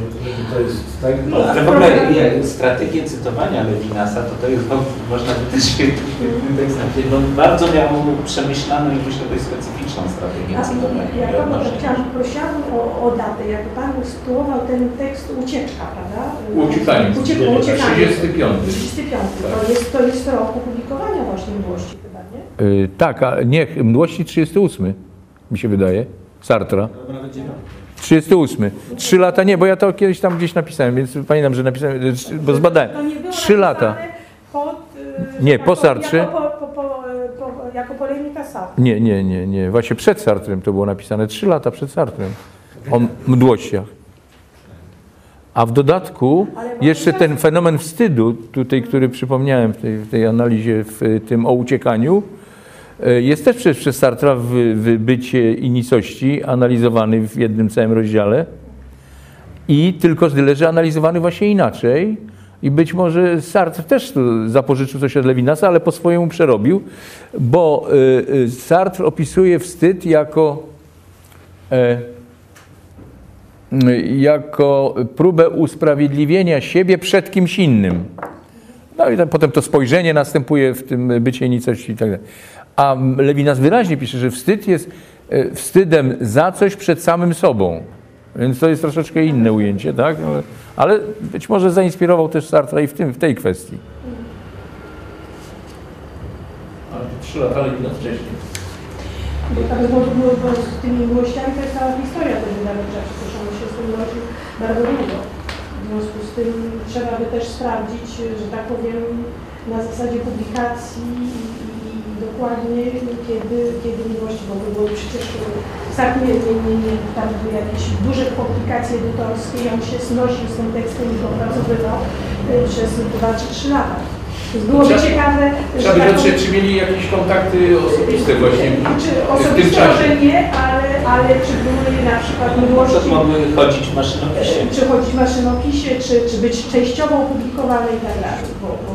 to jest tak. No, ale w ogóle jak strategię cytowania Lewinasa, to to jest, no, można by też świetny, świetny tekst napisać, bo bardzo miał przemyślaną i myślę dość specyficzną strategię A cytowania. ja i panu odnoszenia. chciałam, prosiłabym o, o datę, jakby Pan usytuował ten tekst ucieczka, prawda? Uciekanie. Uciek- uciekanie. 35. 35. To jest, to jest rok opublikowania właśnie młości chyba, nie? Y, tak, a nie, mdłości 38, mi się wydaje, Sartra. 38. Trzy lata nie, bo ja to kiedyś tam gdzieś napisałem, więc pamiętam, że napisałem, bo zbadałem. Trzy lata. Pod, y, Nie, po Sartrze. Jako, po, po, po, po, jako polemika Sartre. Nie, nie, nie, nie. Właśnie przed Sartrem to było napisane. Trzy lata przed Sartrem. O mdłościach. A w dodatku jeszcze ten fenomen wstydu, tutaj, który przypomniałem w tej, w tej analizie, w tym o uciekaniu, e, jest też przez, przez Sartra w, w bycie i nicości analizowany w jednym całym rozdziale. I tylko tyle, że analizowany właśnie inaczej. I być może Sartre też zapożyczył coś od Levinasa, ale po swojemu przerobił, bo y, y, Sartre opisuje wstyd jako, e, jako próbę usprawiedliwienia siebie przed kimś innym. No i potem to spojrzenie następuje w tym bycie nicości i tak dalej. A Lewinas wyraźnie pisze, że wstyd jest e, wstydem za coś przed samym sobą. Więc to jest troszeczkę inne ujęcie, tak? Ale, ale być może zainspirował też Sartre i w, tym, w tej kwestii. Ale trzy lata Lewina wcześniej. Bo tak było, było, było z tymi miłościami, to jest cała historia też wydawnicza, przecież on się z tym nosił bardzo długo. W związku z tym trzeba by też sprawdzić, że tak powiem, na zasadzie publikacji dokładnie kiedy, kiedy miłości bo przecież Sartre nie, nie, nie, nie, tam były jakieś duże komplikacje edytorskie i on się znosił z tym tekstem i go opracowywał y, przez 2 czy 3 lata. Więc byłoby Trzeba- ciekawe, Trzeba by tak dotrzeć, czy mieli jakieś kontakty osobiste właśnie czy w tym osobiste czasie. może nie, ale, ale czy były na przykład miłości, mogły chodzić w maszynopisie. czy chodzić w maszynopisie, czy, czy być częściowo opublikowane i tak dalej, bo, bo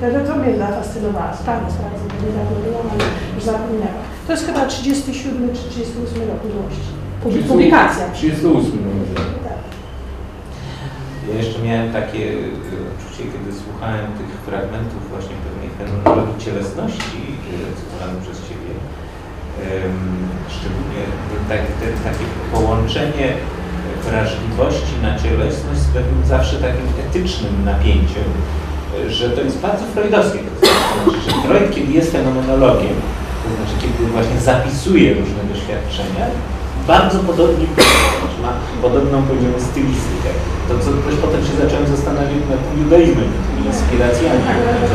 to, to mnie zafascynowała, sprawę sprawdzę, bo niedawno byłam, ale już zapomniałam. To jest chyba 37 czy 38 rok miłości. Publi- Publikacja. 38 może. Tak. Ja jeszcze miałem takie y, uczucie, kiedy słuchałem tych fragmentów właśnie pewnej fenomenologii cielesności y, cytowanych przez Ciebie. Szczególnie tak, te, takie połączenie wrażliwości na cielesność z pewnym zawsze takim etycznym napięciem, że to jest bardzo freudowskie. To znaczy, że Freud, kiedy jest fenomenologiem, to znaczy kiedy właśnie zapisuje różne doświadczenia, bardzo podobnie znaczy ma podobną powiedziałbym stylistykę. To co też potem się zacząłem zastanawiać nad judaizmem, tymi inspiracjami, co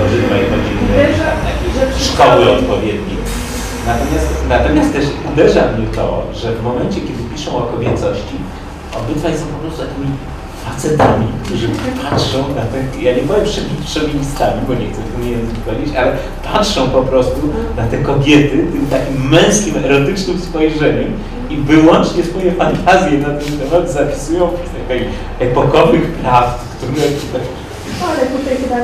Uderza, na jakieś szkoły odpowiednie. Natomiast, natomiast też uderza mnie to, że w momencie, kiedy piszą o kobiecości, obydwaj są po prostu takimi facetami, którzy patrzą na te, ja nie powiem szowinistami, bo nie chcę tym język powiedzieć, ale patrzą po prostu na te kobiety tym takim męskim, erotycznym spojrzeniem i wyłącznie swoje fantazje na ten temat zapisują w takich epokowych prawd, które tutaj No, ale tutaj chyba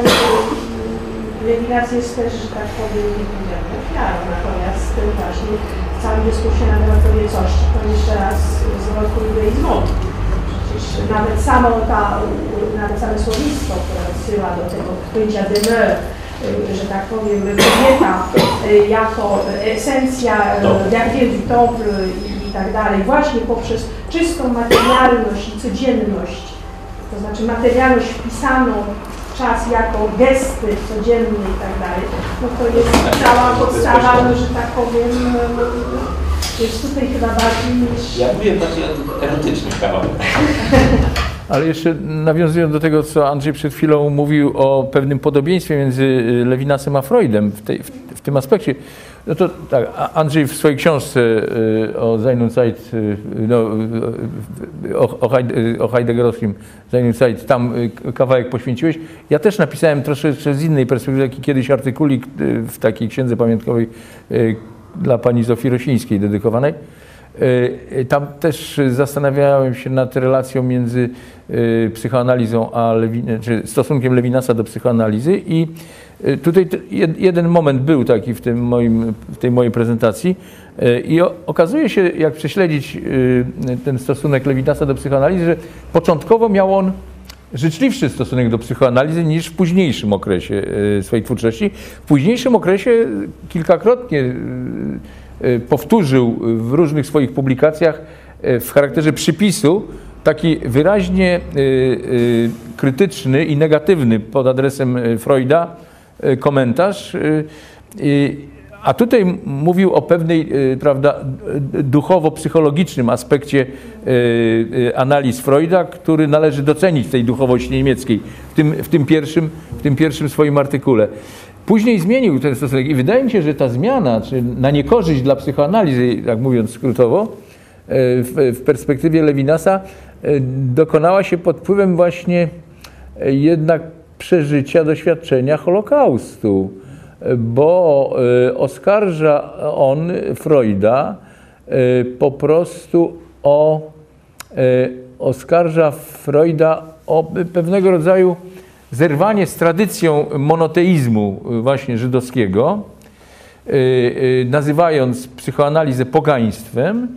Lewinas jest też, że tak powiem, nie powiedziałem, ofiarą, natomiast właśnie w całym dyskusji na temat kobiecości, to jeszcze raz zwrotku judaizmowi. Przecież nawet samo ta, nawet same słownictwo, które odsyła do tego pojęcia demeure, y, że tak powiem, kobieta y, jako esencja, jak wielki temple i, i tak dalej, właśnie poprzez czystą materialność i codzienność, to znaczy materialność wpisaną w czas jako gesty codzienne i tak dalej, no to jest cała podstawa, że tak powiem, jest tutaj chyba bardziej niż... Ja mówię bardziej o tych erotycznych kawałkach. Ale jeszcze nawiązując do tego, co Andrzej przed chwilą mówił o pewnym podobieństwie między y, Lewinasem a Freudem w, tej, w, w tym aspekcie, no to tak, Andrzej w swojej książce y, o Zeit, y, no, o, o, Heide- o Heideggerowskim Zeit, tam kawałek poświęciłeś. Ja też napisałem troszeczkę z innej perspektywy, taki kiedyś artykulik w takiej księdze pamiątkowej dla pani Zofii Rosińskiej dedykowanej. Y, Tam też zastanawiałem się nad relacją między y, psychoanalizą a Lewin, czy stosunkiem Lewinasa do psychoanalizy i tutaj jeden moment był taki w, tym moim, w tej mojej prezentacji i okazuje się, jak prześledzić ten stosunek Lewinasa do psychoanalizy, że początkowo miał on życzliwszy stosunek do psychoanalizy niż w późniejszym okresie e, swojej twórczości. W późniejszym okresie kilkakrotnie e, e, powtórzył w różnych swoich publikacjach w charakterze przypisu taki wyraźnie krytyczny i negatywny pod adresem Freuda komentarz. A tutaj mówił o pewnej, e, prawda, duchowo-psychologicznym aspekcie e, e, analiz Freuda, który należy docenić w tej duchowości niemieckiej, w tym, w tym, pierwszym, w tym pierwszym swoim artykule. Później zmienił ten stosunek i wydaje mi się, że ta zmiana, czy na niekorzyść dla psychoanalizy, tak mówiąc skrótowo, w, perspektywie Lewinasa e, dokonała się pod wpływem właśnie jednak przeżycia, doświadczenia Holokaustu, bo e, oskarża on Freuda e, po prostu o e, oskarża Freuda o pe- pewnego rodzaju zerwanie z tradycją monoteizmu właśnie żydowskiego, y, y, nazywając psychoanalizę pogaństwem,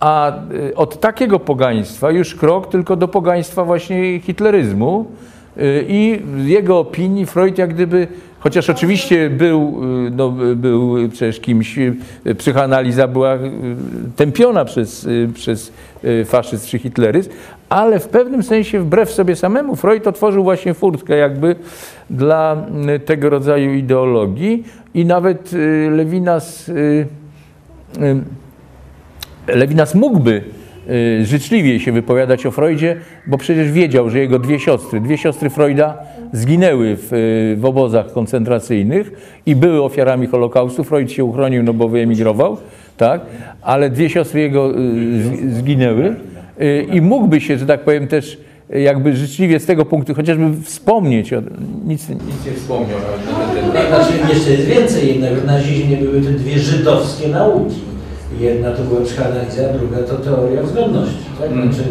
a y, od takiego pogaństwa już krok tylko do pogaństwa właśnie hitleryzmu. Y, I w jego opinii Freud jak gdyby Chociaż oczywiście był, y, no, był przecież kimś, y, psychoanaliza była y, tępiona przez, przez faszyzm czy hitleryzm, ale w pewnym sensie wbrew sobie samemu Freud otworzył właśnie furtkę jakby dla tego rodzaju ideologii i nawet Lewinas Lewinas mógłby życzliwie się wypowiadać o Freudzie, bo przecież wiedział, że jego dwie siostry, dwie siostry Freuda zginęły w, y, w obozach koncentracyjnych i były ofiarami Holokaustu. Freud się uchronił, no bo wyemigrował, tak? ale dwie siostry jego y, zginęły y, i mógłby się, że tak powiem, też y, jakby życzliwie z tego punktu chociażby wspomnieć, o, nic, nic nie wspomniał na. Znaczy, jeszcze jest więcej, jednak w nazizmie były te dwie żydowskie nauki. Jedna to druga to teoria względności. Tak? Znaczy,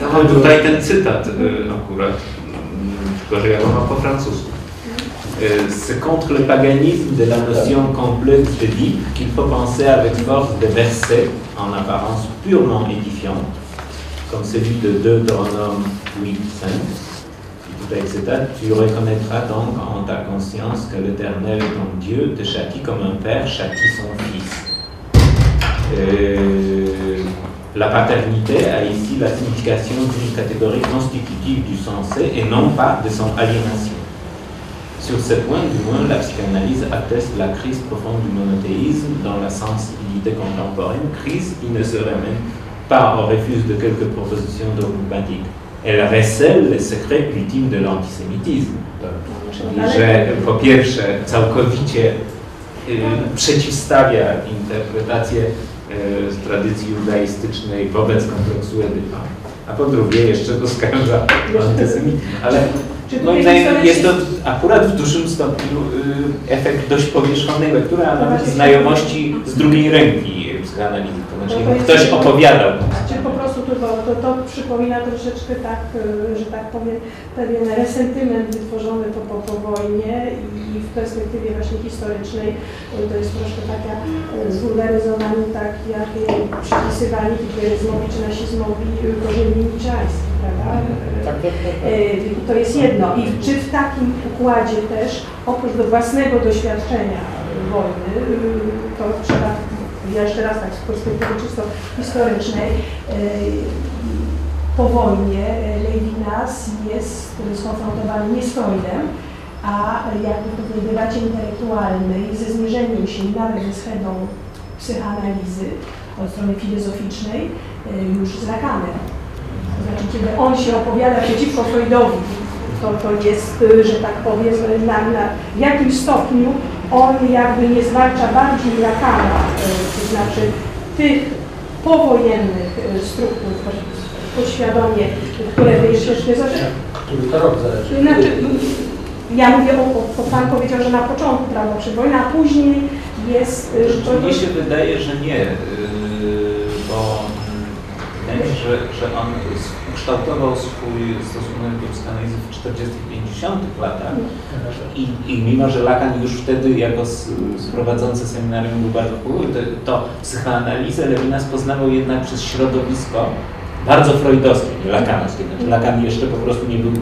Ja mam tutaj ten cytat y, akurat, tylko że ja go mam po francusku. Y, C'est contre le paganisme de la notion complète de vie qu'il faut penser avec force des versets en apparence purement édifiants, comme celui de Deutéronome 8, 5. I tutaj cytat. Tu reconnaîtras donc en ta conscience que l'Éternel, ton Dieu, te châtie comme un père châtie son fils. Euh, la paternité a ici la signification d'une catégorie constitutive du sensé et non pas de son aliénation. Sur ce point, du moins, la psychanalyse atteste la crise profonde du monothéisme dans la sensibilité contemporaine, crise qui ne serait même pas au refus de quelques propositions dogmatiques. Elle recèle les secrets ultimes de l'antisémitisme. Po pierwsze całkowicie przeciwstawia interpretację z tradycji judaistycznej wobec kompleksu Edypa, a po drugie jeszcze oskarża antysemityzm. Ale moim zdaniem jest to akurat w dużym stopniu y, efekt dość powierzchownej lektury, a nawet znajomości z drugiej ręki psychoanalizy. To znaczy No ktoś opowiadał. Prostu to, to, przypomina troszeczkę tak, y, że tak powiem, pewien resentyment wytworzony po, po, po wojnie i w perspektywie właśnie historycznej y, to jest troszkę taka zwulgaryzowanie tak, jak y, przypisywali hitleryzmowi czy nazizmowi korzeni niczańskich, prawda? Y, To jest jedno. I czy w takim układzie też, oprócz do własnego doświadczenia wojny, to trzeba, ja jeszcze raz tak z perspektywy czysto historycznej, y, po wojnie y, Lewinas jest skonfrontowany nie z Freudem, a jakby w debacie intelektualnej ze zmierzeniem się nawet ze schedą psychoanalizy od strony filozoficznej y, już z Lakanem. To znaczy, kiedy on się opowiada przeciwko Freudowi, to, to jest, y, że tak powiem, na, na w jakim stopniu on jakby nie zwalcza bardziej Lakana, y, to znaczy tych powojennych y, struktur podświadomie, które nie zaczęły. który to rok zależy. Znaczy, ja mówię o, o, Pan powiedział, że na początku, prawda, przed wojną, a później jest... y, Mnie się wydaje, że nie, bo że, że on ukształtował swój stosunek do psychoanalizy w 40-50 latach i, i mimo, że Lacan już wtedy jako prowadzący seminarium był bardzo wpływowy, to, to psychoanalizę Lewinas poznawał jednak przez środowisko bardzo freudowskie, nie lakanowskie. Znaczy Lacan jeszcze po prostu nie był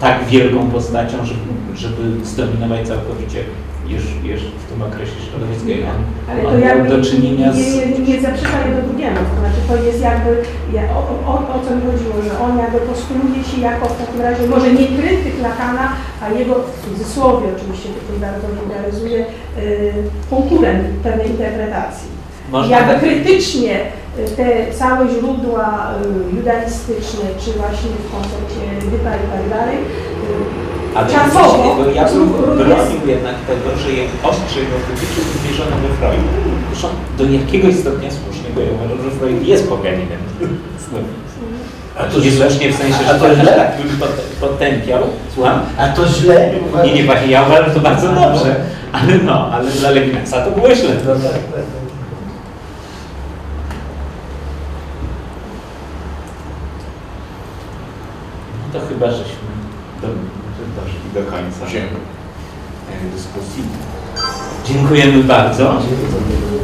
tak wielką postacią, żeby, żeby zdominować całkowicie już, już w tym okresie środowiskiego. Ale On to miał jakby do czynienia z... nie, nie, nie zaprzecza jedno drugiemu. To znaczy to jest jakby, ja, o, o, o co mi chodziło, że on jakby postuluje się jako w takim razie, może nie krytyk Lakana, a jego w cudzysłowie oczywiście tutaj bardzo wulgaryzuje, yy, konkurent pewnej interpretacji. Można jakby tak- krytycznie y, te całe źródła y, judaistyczne, czy właśnie w koncepcie Dypa i tak dalej, y, Ale czasowo bo ja bym bronił jednak tego, że je ostrze jego krytyczne wymierzone we Freud. Zresztą do jakiegoś stopnia słusznie, bo ja uważam, że Freud jest poganinem. A to Niezależnie w sensie, że to źle? tak potępiał. Słucham? A to źle? Nie, nie, właśnie ja uważam, że to bardzo dobrze. Ale no, ale dla Levinasa to było źle. No tak, tak. No to chyba, żeśmy do, do końca e, dyskusji. Dziękujemy bardzo. Dziękuję.